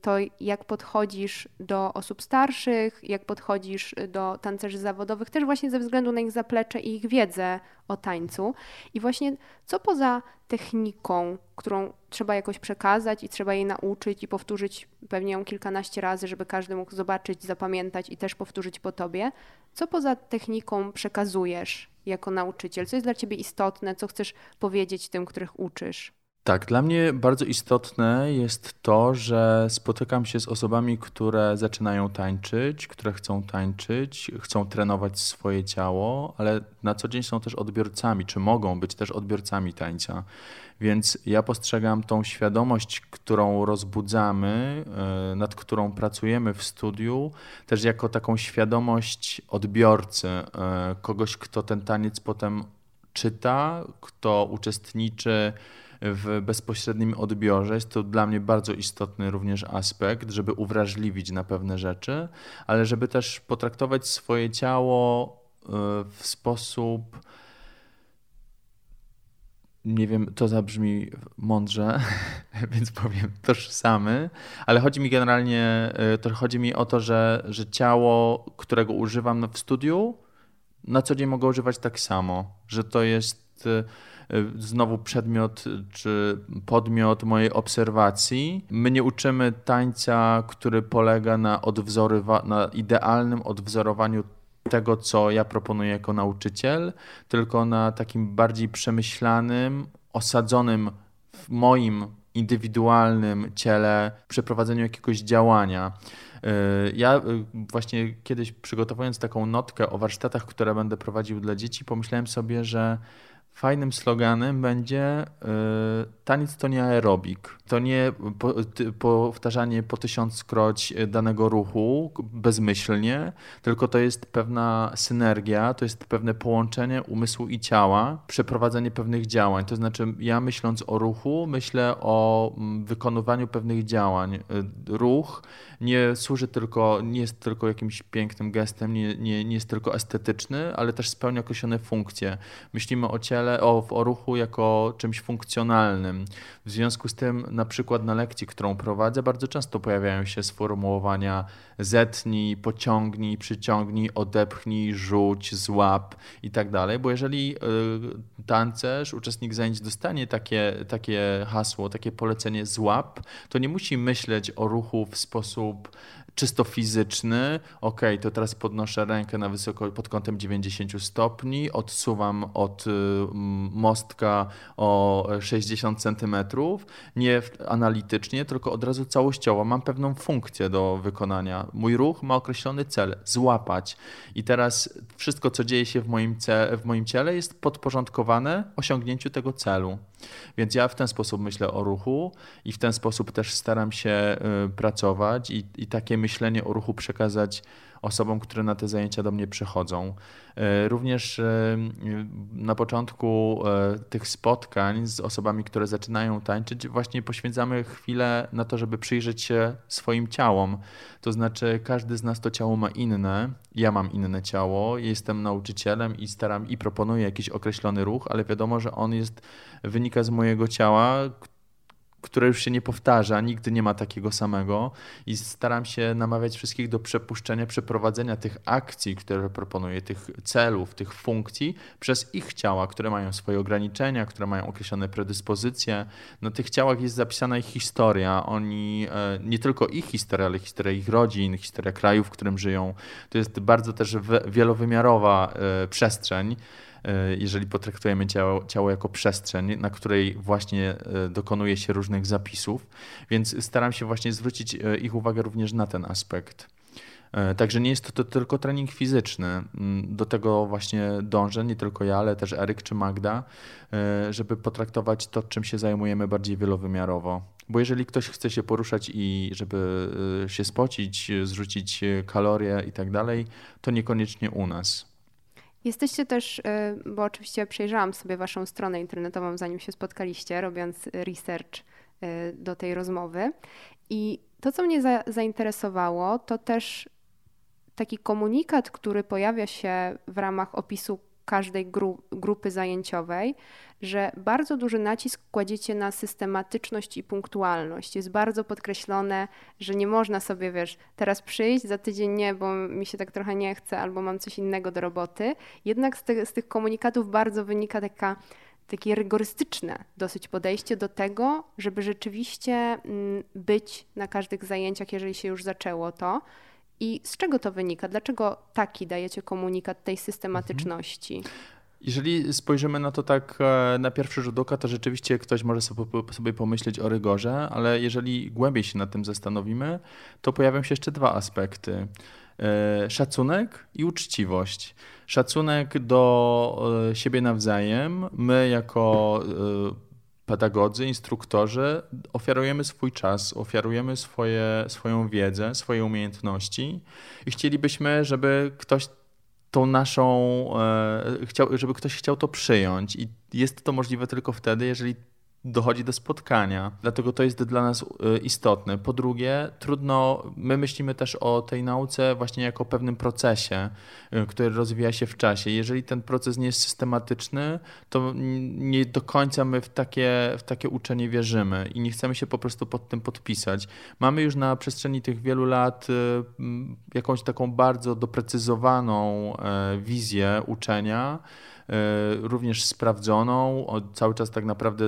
Speaker 1: to jak podchodzisz do osób starszych, jak podchodzisz do tancerzy zawodowych, też właśnie ze względu na ich zaplecze i ich wiedzę o tańcu. I właśnie co poza techniką, którą trzeba jakoś przekazać i trzeba jej nauczyć i powtórzyć pewnie ją kilkanaście razy, żeby każdy mógł zobaczyć, zapamiętać i też powtórzyć po tobie, co poza techniką przekazujesz jako nauczyciel? Co jest dla ciebie istotne? Co chcesz powiedzieć tym, których uczysz?
Speaker 2: Tak, dla mnie bardzo istotne jest to, że spotykam się z osobami, które zaczynają tańczyć, które chcą tańczyć, chcą trenować swoje ciało, ale na co dzień są też odbiorcami, czy mogą być też odbiorcami tańca. Więc ja postrzegam tą świadomość, którą rozbudzamy, e, nad którą pracujemy w studiu, też jako taką świadomość odbiorcy, e, kogoś, kto ten taniec potem czyta, kto uczestniczy w bezpośrednim odbiorze. Jest to dla mnie bardzo istotny również aspekt, żeby uwrażliwić na pewne rzeczy, ale żeby też potraktować swoje ciało e, w sposób nie wiem, to zabrzmi mądrze, [laughs] więc powiem tożsamy, ale chodzi mi generalnie, y, to chodzi mi o to, że, że ciało, którego używam w studiu, na co dzień mogę używać tak samo, że to jest y, znowu przedmiot czy podmiot mojej obserwacji. My nie uczymy tańca, który polega na, odwzorywa- na idealnym odwzorowaniu tego, co ja proponuję jako nauczyciel, tylko na takim bardziej przemyślanym, osadzonym w moim indywidualnym ciele przeprowadzeniu jakiegoś działania. Y, ja y, właśnie kiedyś przygotowując taką notkę o warsztatach, które będę prowadził dla dzieci, pomyślałem sobie, że Fajnym sloganem będzie y, taniec to nie aerobik. To nie powtarzanie po tysiąckroć danego ruchu bezmyślnie, tylko to jest pewna synergia, to jest pewne połączenie umysłu i ciała, przeprowadzenie pewnych działań. To znaczy, ja myśląc o ruchu, myślę o mm, wykonywaniu pewnych działań. Y, ruch nie służy tylko, nie jest tylko jakimś pięknym gestem, nie, nie, nie jest tylko estetyczny, ale też spełnia określone funkcje. Myślimy o ciele, o, o ruchu jako czymś funkcjonalnym. W związku z tym, na przykład na lekcji, którą prowadzę, bardzo często pojawiają się sformułowania zetnij, pociągnij, przyciągnij, odepchnij, rzuć, złap i tak dalej, bo jeżeli y, tancerz, uczestnik zajęć dostanie takie, takie hasło, takie polecenie złap, to nie musi myśleć o ruchu w sposób czysto fizyczny, ok, to teraz podnoszę rękę na wysoko pod kątem 90 stopni, odsuwam od y, mostka o 60 centymetrów, nie analitycznie, tylko od razu całościowo. Mam pewną funkcję do wykonania. Mój ruch ma określony cel, złapać. I teraz wszystko, co dzieje się w moim, w moim ciele jest podporządkowane osiągnięciu tego celu. Więc ja w ten sposób myślę o ruchu i w ten sposób też staram się y, pracować i, i takie myślenie o ruchu przekazać osobom, które na te zajęcia do mnie przychodzą. Y, również y, na początku tych spotkań z osobami, które zaczynają tańczyć, właśnie poświęcamy chwilę na to, żeby przyjrzeć się swoim ciałom. To znaczy, każdy z nas to ciało ma inne. Ja mam inne ciało, jestem nauczycielem i staram i proponuję jakiś określony ruch, ale wiadomo, że on jest wynika z mojego ciała, które już się nie powtarza, nigdy nie ma takiego samego i staram się namawiać wszystkich do przepuszczenia, przeprowadzenia tych akcji, które proponuję, tych celów, tych funkcji przez ich ciała, które mają swoje ograniczenia, które mają określone predyspozycje. Na tych ciałach jest zapisana ich historia. Oni, e, nie tylko ich historia, ale historia ich rodzin, historia kraju, w którym żyją. To jest bardzo też wielowymiarowa e, przestrzeń. E, jeżeli potraktujemy ciało, ciało jako przestrzeń, na której właśnie e, dokonuje się różnych zapisów, więc staram się właśnie zwrócić e, ich uwagę również na ten aspekt. Także nie jest to, tylko trening fizyczny. Do tego właśnie dążę, nie tylko ja, ale też Eryk czy Magda, żeby potraktować to, czym się zajmujemy bardziej wielowymiarowo. Bo jeżeli ktoś chce się poruszać i żeby się spocić, zrzucić kalorie i tak dalej, to niekoniecznie u nas.
Speaker 1: Jesteście też, y, bo oczywiście przejrzałam sobie waszą stronę internetową, zanim się spotkaliście, robiąc research y, do tej rozmowy. I to, co mnie za, zainteresowało, to też taki komunikat, który pojawia się w ramach opisu każdej gru, grupy zajęciowej, że bardzo duży nacisk kładziecie na systematyczność i punktualność. Jest bardzo podkreślone, że nie można sobie, wiesz, teraz przyjść, za tydzień nie, bo mi się tak trochę nie chce, albo mam coś innego do roboty. Jednak z, te, z tych komunikatów bardzo wynika taka takie rygorystyczne dosyć podejście do tego, żeby rzeczywiście mm, być na każdych zajęciach, jeżeli się już zaczęło to. I z czego to wynika? Dlaczego taki dajecie komunikat tej systematyczności?
Speaker 2: Jeżeli spojrzymy na to tak e, na pierwszy rzut oka, to rzeczywiście ktoś może sobie pomyśleć o rygorze, ale jeżeli głębiej się nad tym zastanowimy, to pojawią się jeszcze dwa aspekty. E, szacunek i uczciwość. Szacunek do e, siebie nawzajem. My, jako pedagodzy, instruktorzy, ofiarujemy swój czas, ofiarujemy swoje, swoją wiedzę, swoje umiejętności i chcielibyśmy, żeby ktoś tą naszą, e, chciał, żeby ktoś chciał to przyjąć. I jest to możliwe tylko wtedy, jeżeli dochodzi do spotkania. Dlatego to jest dla nas y, istotne. Po drugie, trudno, my myślimy też o tej nauce właśnie jako pewnym procesie, y, który rozwija się w czasie. Jeżeli ten proces nie jest systematyczny, to nie do końca my w takie, w takie uczenie wierzymy i nie chcemy się po prostu pod tym podpisać. Mamy już na przestrzeni tych wielu lat y, jakąś taką bardzo doprecyzowaną e, wizję uczenia, również sprawdzoną. Cały czas tak naprawdę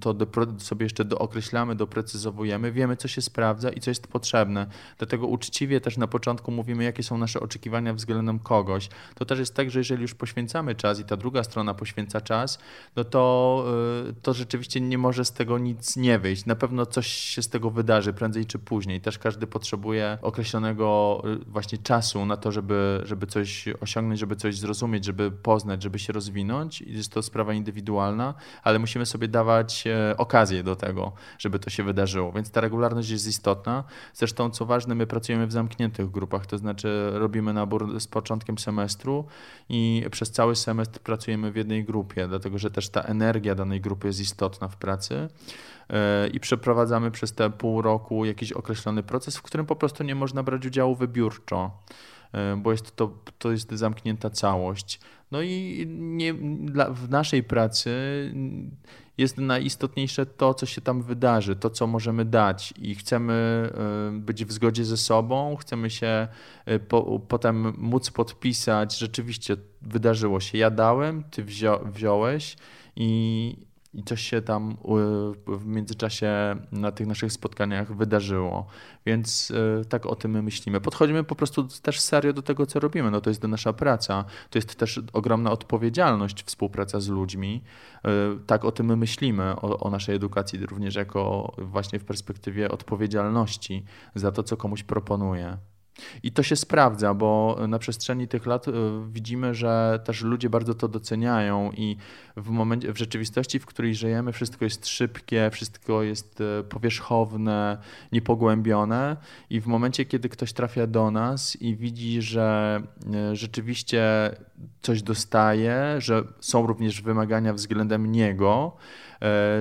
Speaker 2: to sobie jeszcze dookreślamy, doprecyzowujemy, wiemy, co się sprawdza i co jest potrzebne. Dlatego uczciwie też na początku mówimy, jakie są nasze oczekiwania względem kogoś. To też jest tak, że jeżeli już poświęcamy czas i ta druga strona poświęca czas, no to, e, to rzeczywiście nie może z tego nic nie wyjść. Na pewno coś się z tego wydarzy prędzej czy później. Też każdy potrzebuje określonego e, właśnie czasu na to, żeby, żeby coś osiągnąć, żeby coś zrozumieć, żeby poznać, żeby się rozwinąć. Jest to sprawa indywidualna, ale musimy sobie dawać e, okazję do tego, żeby to się wydarzyło. Więc ta regularność jest istotna. Zresztą, co ważne, my pracujemy w zamkniętych grupach, to znaczy robimy nabór z początkiem semestru i przez cały semestr pracujemy w jednej grupie, dlatego że też ta energia danej grupy jest istotna w pracy e, i przeprowadzamy przez te pół roku jakiś określony proces, w którym po prostu nie można brać udziału wybiórczo. E, bo jest to, to jest zamknięta całość. No i nie, dla, w naszej pracy jest najistotniejsze to, co się tam wydarzy, to, co możemy dać i chcemy e, być w zgodzie ze sobą, chcemy się e, po, potem móc podpisać, rzeczywiście wydarzyło się, ja dałem, ty wzią, wziąłeś i, i coś się tam w międzyczasie na tych naszych spotkaniach wydarzyło. Więc e, tak o tym my myślimy. Podchodzimy po prostu też serio do tego, co robimy. No to jest nasza praca. To jest też ogromna odpowiedzialność, współpraca z ludźmi. E, tak o tym my myślimy, o, o naszej edukacji również jako właśnie w perspektywie odpowiedzialności za to, co komuś proponuje. I to się sprawdza, bo na przestrzeni tych lat e, widzimy, że też ludzie bardzo to doceniają i w, momencie, w rzeczywistości, w której żyjemy, wszystko jest szybkie, wszystko jest e, powierzchowne, niepogłębione i w momencie, kiedy ktoś trafia do nas i widzi, że e, rzeczywiście coś dostaje, że są również wymagania względem niego,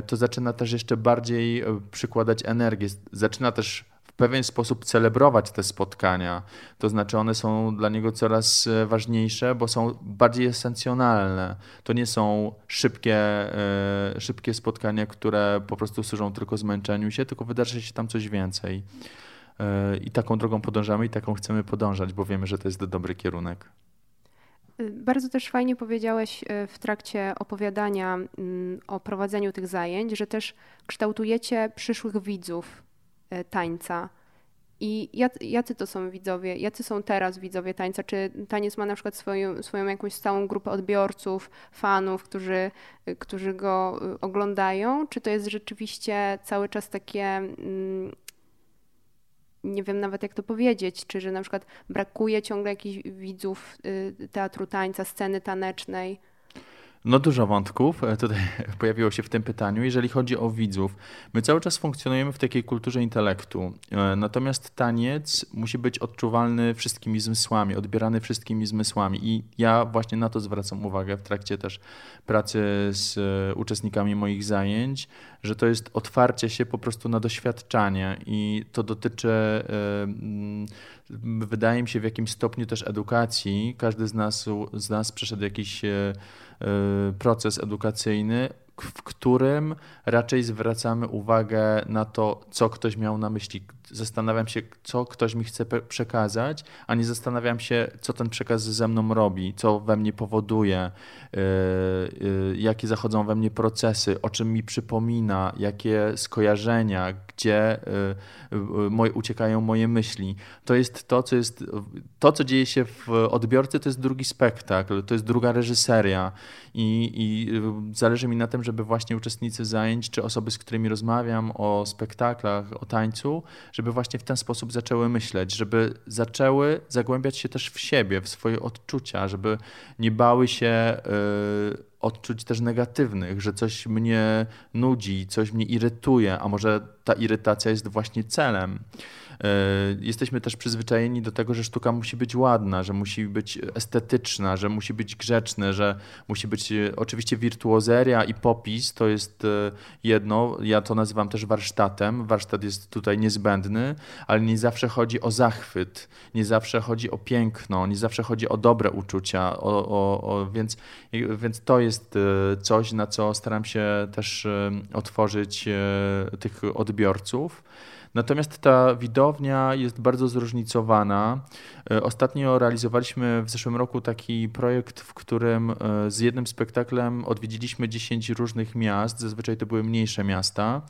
Speaker 2: to zaczyna też jeszcze bardziej przykładać energię, zaczyna też pewien sposób celebrować te spotkania. To znaczy, one są dla niego coraz e, ważniejsze, bo są bardziej esencjonalne. To nie są szybkie, e, szybkie spotkania, które po prostu służą tylko zmęczeniu się, tylko wydarzy się tam coś więcej. E, I taką drogą podążamy i taką chcemy podążać, bo wiemy, że to jest dobry kierunek.
Speaker 1: Bardzo też fajnie powiedziałeś w trakcie opowiadania mm, o prowadzeniu tych zajęć, że też kształtujecie przyszłych widzów tańca. I jacy to są widzowie? Jacy są teraz widzowie tańca? Czy taniec ma na przykład swoją, swoją jakąś stałą grupę odbiorców, fanów, którzy, którzy go y, oglądają? Czy to jest rzeczywiście cały czas takie, mm, nie wiem nawet jak to powiedzieć, czy że na przykład brakuje ciągle jakichś widzów teatru tańca, sceny tanecznej?
Speaker 2: No dużo wątków e, tutaj [laughs] pojawiło się w tym pytaniu. Jeżeli chodzi o widzów, my cały czas funkcjonujemy w takiej kulturze intelektu. E, natomiast taniec musi być odczuwalny wszystkimi zmysłami, odbierany wszystkimi zmysłami. I ja właśnie na to zwracam uwagę w trakcie też pracy z e, uczestnikami moich zajęć, że to jest otwarcie się po prostu na doświadczanie i to dotyczy wydaje mi się w jakimś stopniu też edukacji. Każdy z nas, z nas przeszedł jakiś Y, proces edukacyjny, w którym raczej zwracamy uwagę na to, co ktoś miał na myśli. Zastanawiam się, co ktoś mi chce przekazać, a nie zastanawiam się, co ten przekaz ze mną robi, co we mnie powoduje, yy, yy, jakie zachodzą we mnie procesy, o czym mi przypomina, jakie skojarzenia, gdzie yy, uciekają moje myśli. To jest to, co jest, to, co dzieje się w odbiorcy, to jest drugi spektakl, to jest druga reżyseria i, i zależy mi na tym, żeby właśnie uczestnicy zajęć, czy osoby, z którymi rozmawiam o spektaklach, o tańcu, żeby właśnie w ten sposób zaczęły myśleć, żeby zaczęły zagłębiać się też w siebie, w swoje odczucia, żeby nie bały się. Yy, odczuć też negatywnych, że coś mnie nudzi, coś mnie irytuje, a może ta irytacja jest właśnie celem. E, jesteśmy też przyzwyczajeni do tego, że sztuka musi być ładna, że musi być estetyczna, że musi być grzeczna, że musi być e, oczywiście wirtuozeria i popis to jest e, jedno. Ja to nazywam też warsztatem. Warsztat jest tutaj niezbędny, ale nie zawsze chodzi o zachwyt, nie zawsze chodzi o piękno, nie zawsze chodzi o dobre uczucia, o, o, o, więc, więc to jest coś, na co staram się też otworzyć tych odbiorców. Natomiast ta widownia jest bardzo zróżnicowana. E, ostatnio realizowaliśmy w zeszłym roku taki projekt, w którym e, z jednym spektaklem odwiedziliśmy 10 różnych miast, zazwyczaj to były mniejsze miasta.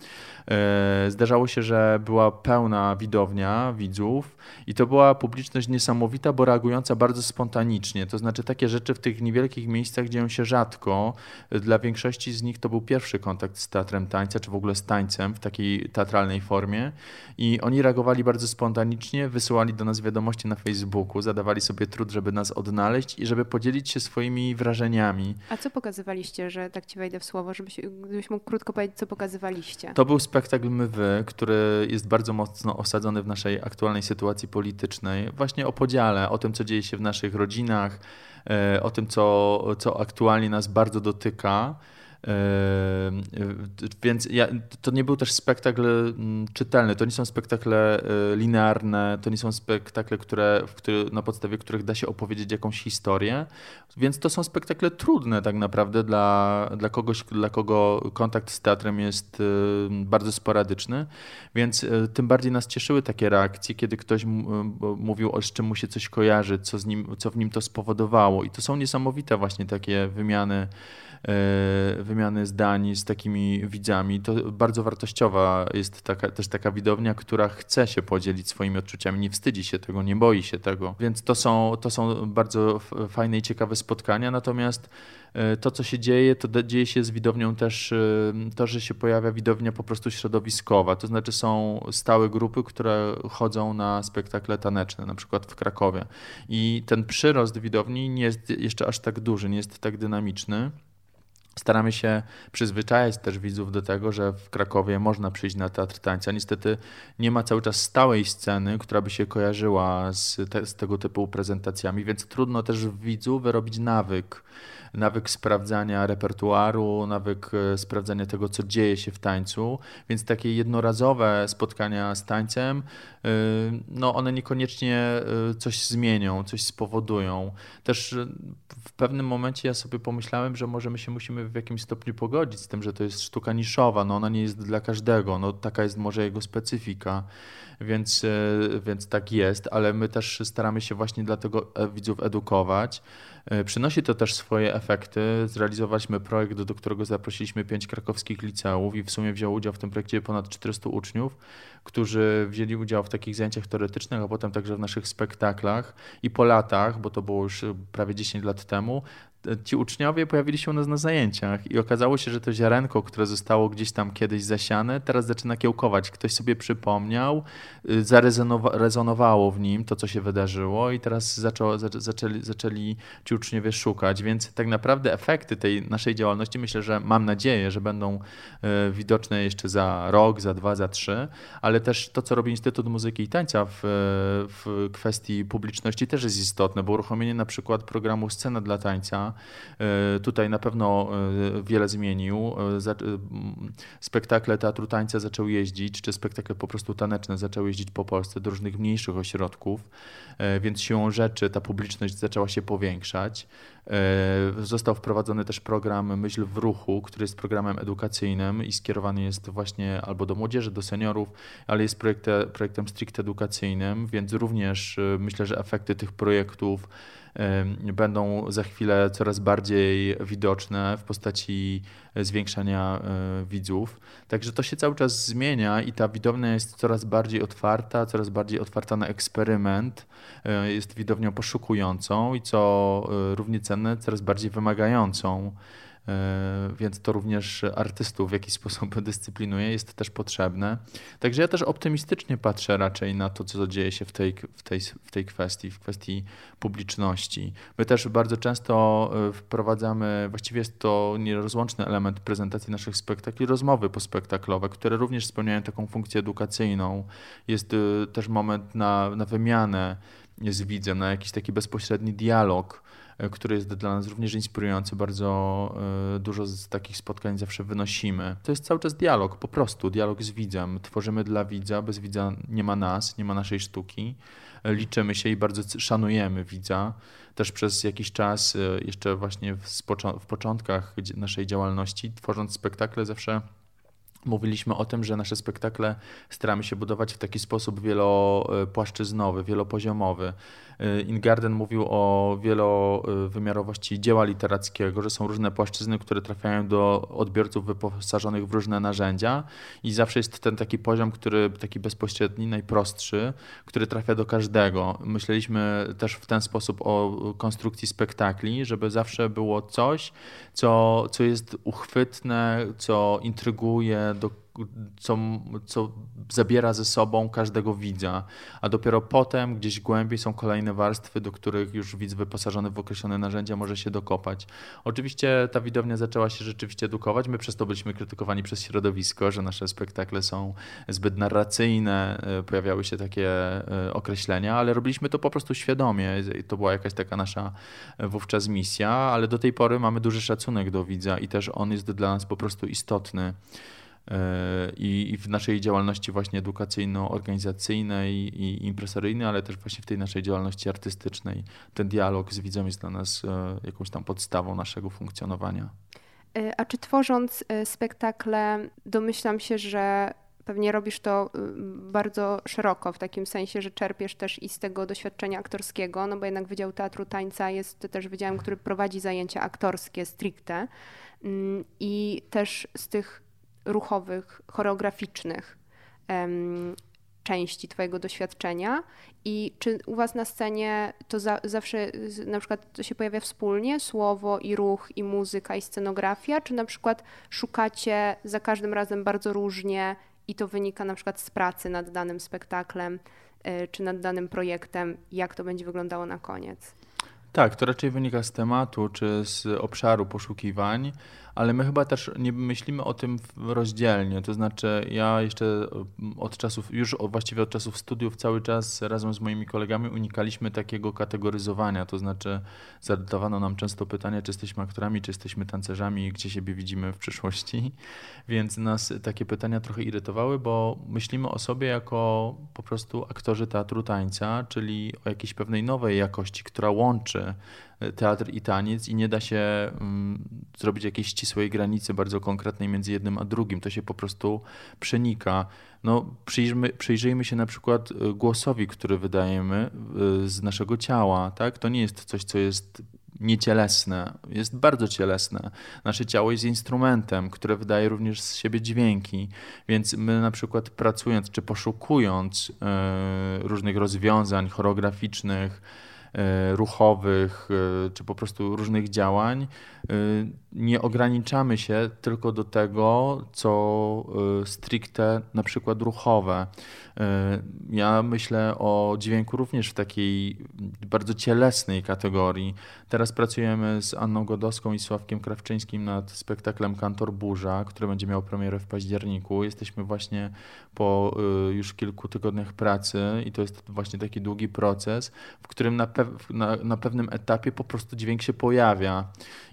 Speaker 2: E, zdarzało się, że była pełna widownia widzów i to była publiczność niesamowita, bo reagująca bardzo spontanicznie. To znaczy takie rzeczy w tych niewielkich miejscach dzieją się rzadko. Dla większości z nich to był pierwszy kontakt z teatrem tańca, czy w ogóle z tańcem w takiej teatralnej formie. I oni reagowali bardzo spontanicznie, wysyłali do nas wiadomości na Facebooku, zadawali sobie trud, żeby nas odnaleźć i żeby podzielić się swoimi wrażeniami.
Speaker 1: A co pokazywaliście, że tak ci wejdę w słowo, żebyś, gdybyś mógł krótko powiedzieć, co pokazywaliście?
Speaker 2: To był spektakl My Wy, który jest bardzo mocno osadzony w naszej aktualnej sytuacji politycznej, właśnie o podziale, o tym, co dzieje się w naszych rodzinach, e, o tym, co, co aktualnie nas bardzo dotyka. Więc ja, to nie był też spektakl mm, czytelny, to nie są spektakle e, linearne, to nie są spektakle, które, na podstawie których da się opowiedzieć jakąś historię, więc to są spektakle trudne tak naprawdę dla, dla kogoś, dla kogo kontakt z teatrem jest bardzo sporadyczny, więc tym bardziej nas cieszyły takie reakcje, kiedy ktoś mówił, o z czym mu się coś kojarzy, co, z nim, co w nim to spowodowało. I to są niesamowite właśnie takie wymiany wymiany zdań z takimi widzami. To bardzo wartościowa jest taka, też taka widownia, która chce się podzielić swoimi odczuciami, nie wstydzi się tego, nie boi się tego. Więc to są, to są bardzo fajne i ciekawe spotkania. Natomiast e, to, co się dzieje, to dzieje się z widownią też e, to, że się pojawia widownia po prostu środowiskowa. To znaczy są stałe grupy, które chodzą na spektakle taneczne, na przykład w Krakowie. I ten przyrost widowni nie jest jeszcze aż tak duży, nie jest tak dynamiczny. Staramy się przyzwyczajać też widzów do tego, że w Krakowie można przyjść na teatr tańca. Niestety nie ma cały czas stałej sceny, która by się kojarzyła z, te, z tego typu prezentacjami, więc trudno też w widzu wyrobić nawyk nawyk sprawdzania repertuaru, nawyk e, sprawdzania tego, co dzieje się w tańcu, więc takie jednorazowe spotkania z tańcem, e, no one niekoniecznie e, coś zmienią, coś spowodują. Też w pewnym momencie ja sobie pomyślałem, że może my się musimy w jakimś stopniu pogodzić z tym, że to jest sztuka niszowa, no ona nie jest dla każdego, no taka jest może jego specyfika więc, więc tak jest, ale my też staramy się właśnie dlatego widzów edukować. E, przynosi to też swoje efekty. Zrealizowaliśmy projekt, do którego zaprosiliśmy pięć krakowskich liceów i w sumie wzięło udział w tym projekcie ponad 400 uczniów, którzy wzięli udział w takich zajęciach teoretycznych, a potem także w naszych spektaklach. I po latach, bo to było już prawie 10 lat temu, ci uczniowie pojawili się u nas na zajęciach i okazało się, że to ziarenko, które zostało gdzieś tam kiedyś zasiane, teraz zaczyna kiełkować. Ktoś sobie przypomniał, y, zarezonowało w nim to, co się wydarzyło i teraz zaczęli, zaczęli ci uczniowie szukać, więc tak naprawdę efekty tej naszej działalności myślę, że mam nadzieję, że będą y, widoczne jeszcze za rok, za dwa, za trzy, ale też to, co robi Instytut Muzyki i Tańca w, w kwestii publiczności też jest istotne, bo uruchomienie na przykład programu Scena dla Tańca E, tutaj na pewno e, wiele zmienił. E, spektakle teatru tańca zaczęły jeździć, czy spektakle po prostu taneczne zaczęły jeździć po Polsce do różnych mniejszych ośrodków, więc siłą rzeczy ta publiczność zaczęła się powiększać. Został wprowadzony też program Myśl w Ruchu, który jest programem edukacyjnym i skierowany jest właśnie albo do młodzieży, do seniorów, ale jest projektem, projektem stricte edukacyjnym, więc również myślę, że efekty tych projektów będą za chwilę coraz bardziej widoczne w postaci zwiększania e, widzów. Także to się cały czas zmienia i ta widownia jest coraz bardziej otwarta, coraz bardziej otwarta na eksperyment. E, jest widownią poszukującą i co e, równie cenne, coraz bardziej wymagającą E, więc to również artystów w jakiś [laughs] sposób dyscyplinuje, jest też potrzebne. Także ja też optymistycznie patrzę raczej na to, co dzieje się w tej, w tej, w tej kwestii, w kwestii publiczności. My też bardzo często e, wprowadzamy, właściwie jest to nierozłączny element prezentacji naszych spektakli, rozmowy pospektaklowe, które również spełniają taką funkcję edukacyjną. Jest e, też moment na, na wymianę z widzem, na jakiś taki bezpośredni dialog E, który jest dla nas również inspirujący. Bardzo e, dużo z takich spotkań zawsze wynosimy. To jest cały czas dialog, po prostu dialog z widzem. Tworzymy dla widza, bez widza nie ma nas, nie ma naszej sztuki. E, liczymy się i bardzo szanujemy widza. Też przez jakiś czas, jeszcze właśnie w początkach naszej działalności, tworząc spektakle, zawsze Mówiliśmy o tym, że nasze spektakle staramy się budować w taki sposób wielopłaszczyznowy, wielopoziomowy. Ingarden mówił o wielowymiarowości dzieła literackiego, że są różne płaszczyzny, które trafiają do odbiorców wyposażonych w różne narzędzia i zawsze jest ten taki poziom, który taki bezpośredni, najprostszy, który trafia do każdego. Myśleliśmy też w ten sposób o konstrukcji spektakli, żeby zawsze było coś, co, co jest uchwytne, co intryguje, do co, co zabiera ze sobą każdego widza, a dopiero potem gdzieś głębiej są kolejne warstwy, do których już widz wyposażony w określone narzędzia może się dokopać. Oczywiście ta widownia zaczęła się rzeczywiście edukować, my przez to byliśmy krytykowani przez środowisko, że nasze spektakle są zbyt narracyjne, e, pojawiały się takie e, określenia, ale robiliśmy to po prostu świadomie i to była jakaś taka nasza e, wówczas misja, ale do tej pory mamy duży szacunek do widza i też on jest dla nas po prostu istotny. I w naszej działalności właśnie edukacyjno-organizacyjnej i impresoryjnej, ale też właśnie w tej naszej działalności artystycznej ten dialog z widzem jest dla nas e, jakąś tam podstawą naszego funkcjonowania.
Speaker 1: E, a czy tworząc e, spektakle, domyślam się, że pewnie robisz to bardzo szeroko, w takim sensie, że czerpiesz też i z tego doświadczenia aktorskiego, no bo jednak Wydział Teatru Tańca jest też wydziałem, który prowadzi zajęcia aktorskie stricte mm, i też z tych ruchowych, choreograficznych części Twojego doświadczenia. I czy u Was na scenie to za, zawsze na przykład to się pojawia wspólnie, słowo i ruch i muzyka i scenografia, czy na przykład szukacie za każdym razem bardzo różnie i to wynika na przykład z pracy nad danym spektaklem y, czy nad danym projektem, jak to będzie wyglądało na koniec?
Speaker 2: Tak, to raczej wynika z tematu czy z obszaru poszukiwań ale my chyba też nie myślimy o tym rozdzielnie. To znaczy, ja jeszcze mm, od czasów, już właściwie od czasów studiów, cały czas razem z moimi kolegami unikaliśmy takiego kategoryzowania. To znaczy, zadawano nam często pytanie, czy jesteśmy aktorami, czy jesteśmy tancerzami gdzie siebie widzimy w przyszłości. [laughs] Więc nas takie pytania trochę irytowały, bo myślimy o sobie jako po prostu aktorzy teatru tańca, czyli o jakiejś pewnej nowej jakości, która łączy teatr i taniec i nie da się um, zrobić jakiejś ścisłej granicy bardzo konkretnej między jednym a drugim. To się po prostu przenika. No, przyjrzyjmy, przyjrzyjmy się na przykład y, głosowi, który wydajemy y, z naszego ciała. Tak? To nie jest coś, co jest niecielesne, jest bardzo cielesne. Nasze ciało jest instrumentem, które wydaje również z siebie dźwięki, więc my na przykład pracując czy poszukując y, różnych rozwiązań choreograficznych, ruchowych e, czy po prostu różnych działań, e, nie ograniczamy się tylko do tego, co stricte na przykład ruchowe. Ja myślę o dźwięku również w takiej bardzo cielesnej kategorii. Teraz pracujemy z Anną Godowską i Sławkiem Krawczyńskim nad spektaklem Kantor Burza, który będzie miał premierę w październiku. Jesteśmy właśnie po już kilku tygodniach pracy i to jest właśnie taki długi proces, w którym na na, na pewnym etapie po prostu dźwięk się pojawia.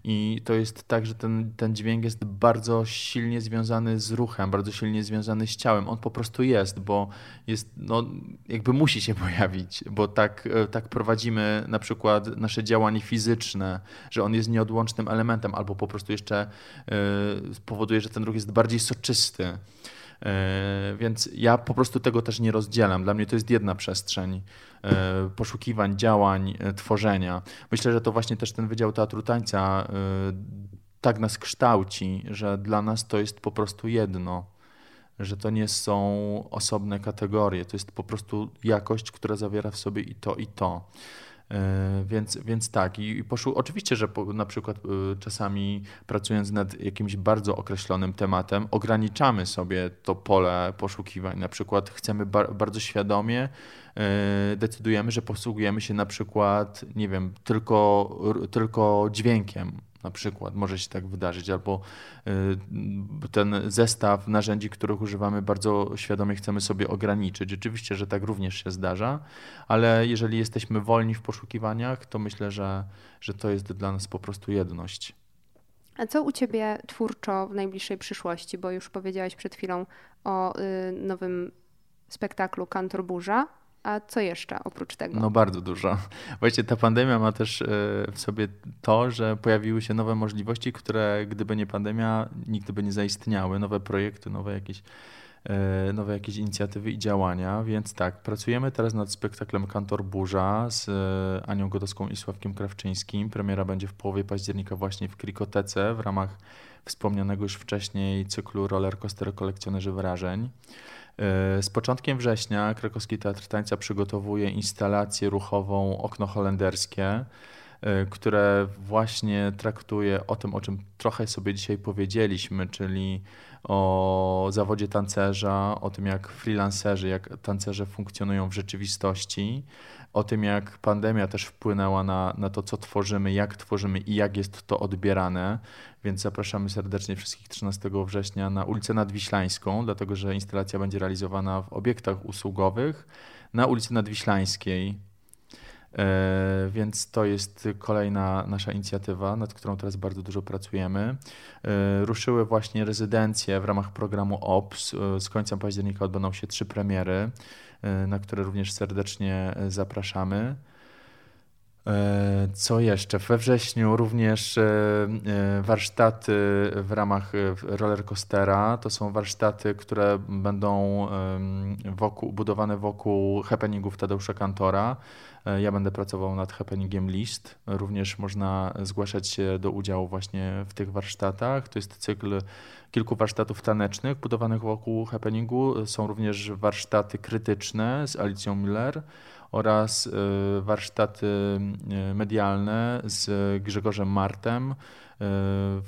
Speaker 2: I to jest tak, że ten, ten dźwięk jest bardzo silnie związany z ruchem, bardzo silnie związany z ciałem. On po prostu jest, bo jest, no, jakby musi się [laughs] pojawić, bo tak, e, tak prowadzimy na przykład nasze działanie fizyczne, że on jest nieodłącznym elementem, albo po prostu jeszcze y, spowoduje, że ten ruch jest bardziej soczysty. E, więc ja po prostu tego też nie rozdzielam. Dla mnie to jest jedna przestrzeń e, poszukiwań, działań, e, tworzenia. Myślę, że to właśnie też ten Wydział Teatru Tańca tak nas kształci, że dla nas to jest po prostu jedno, że to nie są osobne kategorie, to jest po prostu jakość, która zawiera w sobie i to, i to. E, więc, więc tak, i, poszu- oczywiście, że po, na przykład y, czasami pracując nad jakimś bardzo określonym tematem, ograniczamy sobie to pole poszukiwań. Na przykład chcemy bar- bardzo świadomie y, decydujemy, że posługujemy się na przykład, nie wiem, tylko, tylko dźwiękiem na przykład może się tak wydarzyć, albo y, ten zestaw narzędzi, których używamy, bardzo świadomie chcemy sobie ograniczyć. Oczywiście, że tak również się zdarza, ale jeżeli jesteśmy wolni w poszukiwaniach, to myślę, że, że to jest dla nas po prostu jedność.
Speaker 1: A co u Ciebie twórczo w najbliższej przyszłości? Bo już powiedziałaś przed chwilą o y, nowym spektaklu Kantor Burza. A co jeszcze oprócz tego?
Speaker 2: No bardzo dużo. Właściwie ta pandemia ma też e, w sobie to, że pojawiły się nowe możliwości, które gdyby nie pandemia, nigdy by nie zaistniały. Nowe projekty, nowe jakieś, e, nowe jakieś inicjatywy i działania. Więc tak, pracujemy teraz nad spektaklem Kantor Burza z e, Anią Godowską i Sławkiem Krawczyńskim. Premiera będzie w połowie października właśnie w Krikotece w ramach wspomnianego już wcześniej cyklu Roller Coaster Kolekcjonerzy Wrażeń. E, z początkiem września Krakowski Teatr Tańca przygotowuje instalację ruchową Okno Holenderskie, które właśnie traktuje o tym, o czym trochę sobie dzisiaj powiedzieliśmy, czyli o zawodzie tancerza, o tym jak freelancerzy, jak tancerze funkcjonują w rzeczywistości, o tym jak pandemia też wpłynęła na, na to, co tworzymy, jak tworzymy i jak jest to odbierane. Więc zapraszamy serdecznie wszystkich 13 września na ulicę Nadwiślańską, dlatego że instalacja będzie realizowana w obiektach usługowych na ulicy Nadwiślańskiej. E, więc to jest kolejna nasza inicjatywa, nad którą teraz bardzo dużo pracujemy. E, ruszyły właśnie rezydencje w ramach programu OPS. E, z końca października odbędą się trzy premiery, na które również serdecznie zapraszamy. Co jeszcze? We wrześniu również warsztaty w ramach rollercoastera. To są warsztaty, które będą wokół, budowane wokół happeningów Tadeusza Kantora. Ja będę pracował nad happeningiem List. Również można zgłaszać się do udziału właśnie w tych warsztatach. To jest cykl kilku warsztatów tanecznych budowanych wokół happeningu. Są również warsztaty krytyczne z Alicją Miller oraz y, warsztaty y, medialne z Grzegorzem Martem,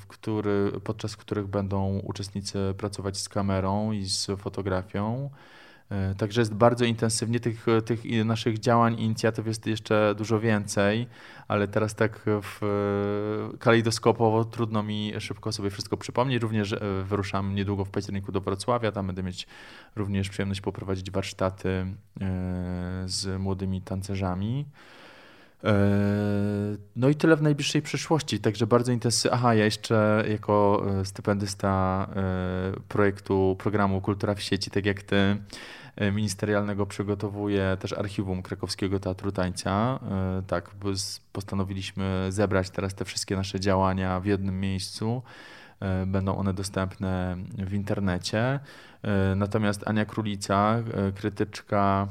Speaker 2: który, podczas których będą uczestnicy pracować z kamerą i z fotografią. E, także jest bardzo intensywnie. Tych, tych naszych działań inicjatyw jest jeszcze dużo więcej, ale teraz tak w kalejdoskopowo trudno mi szybko sobie wszystko przypomnieć. Również e, wyruszam niedługo w październiku do Wrocławia. Tam będę mieć również przyjemność poprowadzić warsztaty e, z młodymi tancerzami. No i tyle w najbliższej przyszłości, także bardzo intensywnie. Aha, ja jeszcze jako stypendysta projektu, programu Kultura w sieci, tak jak ty, E, ministerialnego przygotowuje też archiwum Krakowskiego Teatru Tańca. E, tak, postanowiliśmy zebrać teraz te wszystkie nasze działania w jednym miejscu. E, będą one dostępne w internecie. Natomiast Ania Królica, krytyczka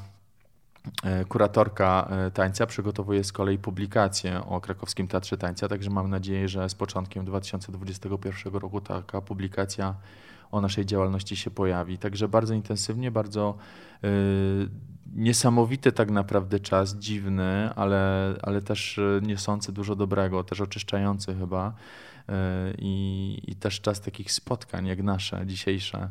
Speaker 2: kuratorka tańca przygotowuje z kolei publikację o Krakowskim Teatrze Tańca, także mam nadzieję, że z początkiem 2021 roku taka publikacja o naszej działalności się pojawi. Także bardzo intensywnie, bardzo y, niesamowity tak naprawdę czas, dziwny, ale, ale też y, niosący dużo dobrego, też oczyszczający chyba. Y, I, I też czas takich spotkań jak nasze dzisiejsze,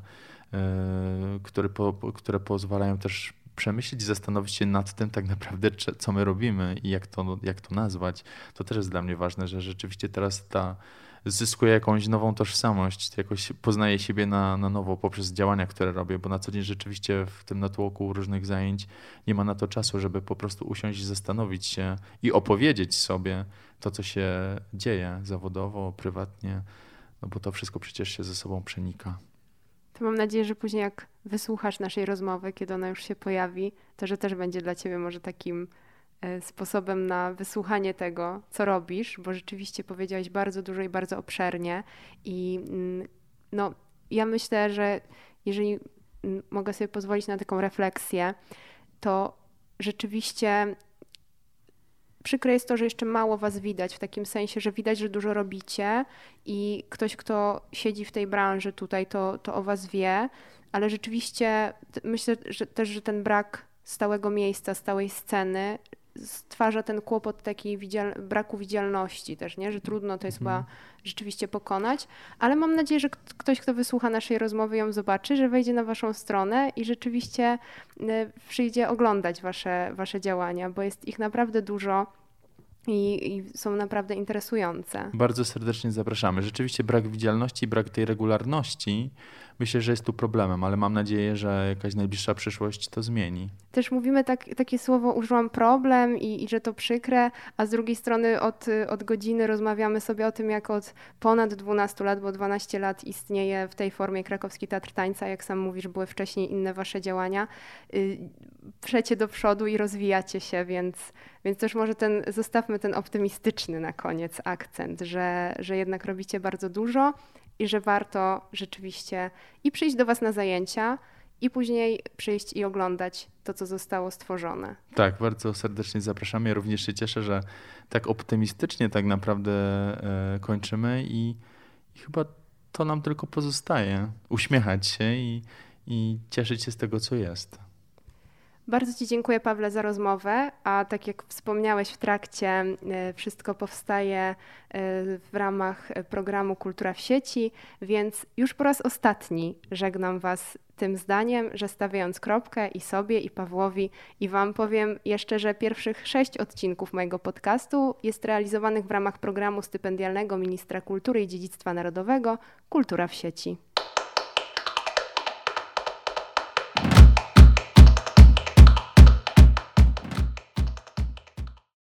Speaker 2: które, po, które pozwalają też przemyśleć, zastanowić się nad tym tak naprawdę, co my robimy i jak to, jak to nazwać. To też jest dla mnie ważne, że rzeczywiście teraz ta zyskuje jakąś nową tożsamość, jakoś poznaje siebie na, na nowo poprzez działania, które robię, bo na co dzień rzeczywiście w tym natłoku różnych zajęć nie ma na to czasu, żeby po prostu usiąść, zastanowić się i opowiedzieć sobie to, co się dzieje zawodowo, prywatnie, no bo to wszystko przecież się ze sobą przenika.
Speaker 1: To mam nadzieję, że później jak wysłuchasz naszej rozmowy, kiedy ona już się pojawi, to że też będzie dla ciebie może takim sposobem na wysłuchanie tego, co robisz, bo rzeczywiście powiedziałeś bardzo dużo i bardzo obszernie. I mm, no, ja myślę, że jeżeli mm, mogę sobie pozwolić na taką refleksję, to rzeczywiście przykre jest to, że jeszcze mało was widać, w takim sensie, że widać, że dużo robicie i ktoś, kto siedzi w tej branży tutaj, to, to o was wie, ale rzeczywiście myślę że też, że ten brak stałego miejsca, stałej sceny stwarza ten kłopot takiej widzial braku widzialności też, nie? że trudno to jest mhm. chyba rzeczywiście pokonać, ale mam nadzieję, że ktoś, kto wysłucha naszej rozmowy ją zobaczy, że wejdzie na waszą stronę i rzeczywiście y, przyjdzie oglądać wasze, wasze działania, bo jest ich naprawdę dużo i, i, są naprawdę interesujące.
Speaker 2: Bardzo serdecznie zapraszamy. Rzeczywiście brak widzialności, brak tej regularności myślę, że jest tu problemem, ale mam nadzieję, że jakaś najbliższa przyszłość to zmieni.
Speaker 1: Też mówimy tak, takie słowo, użyłam problem i, i, że to przykre, a z drugiej strony od, od godziny rozmawiamy sobie o tym, jak od ponad 12 lat, bo 12 lat istnieje w tej formie Krakowski Teatr Tańca, jak sam mówisz, były wcześniej inne wasze działania. Y, przecie do przodu i rozwijacie się, więc, więc też może ten, zostawmy ten optymistyczny na koniec akcent, że, że jednak robicie bardzo dużo i że warto rzeczywiście i przyjść do Was na zajęcia, i później przyjść i oglądać to, co zostało stworzone.
Speaker 2: Tak, bardzo serdecznie zapraszamy. Ja również się cieszę, że tak optymistycznie tak naprawdę e, kończymy i, i, chyba to nam tylko pozostaje. Uśmiechać się i, i cieszyć się z tego, co jest.
Speaker 1: Bardzo Ci dziękuję, Pawle, za rozmowę. A tak jak wspomniałeś w trakcie, e, wszystko powstaje e, w ramach programu Kultura w sieci, więc już po raz ostatni żegnam Was tym zdaniem, że stawiając kropkę i sobie, i Pawłowi, i Wam powiem jeszcze, że pierwszych sześć odcinków mojego podcastu jest realizowanych w ramach programu stypendialnego Ministra Kultury i Dziedzictwa Narodowego Kultura w sieci.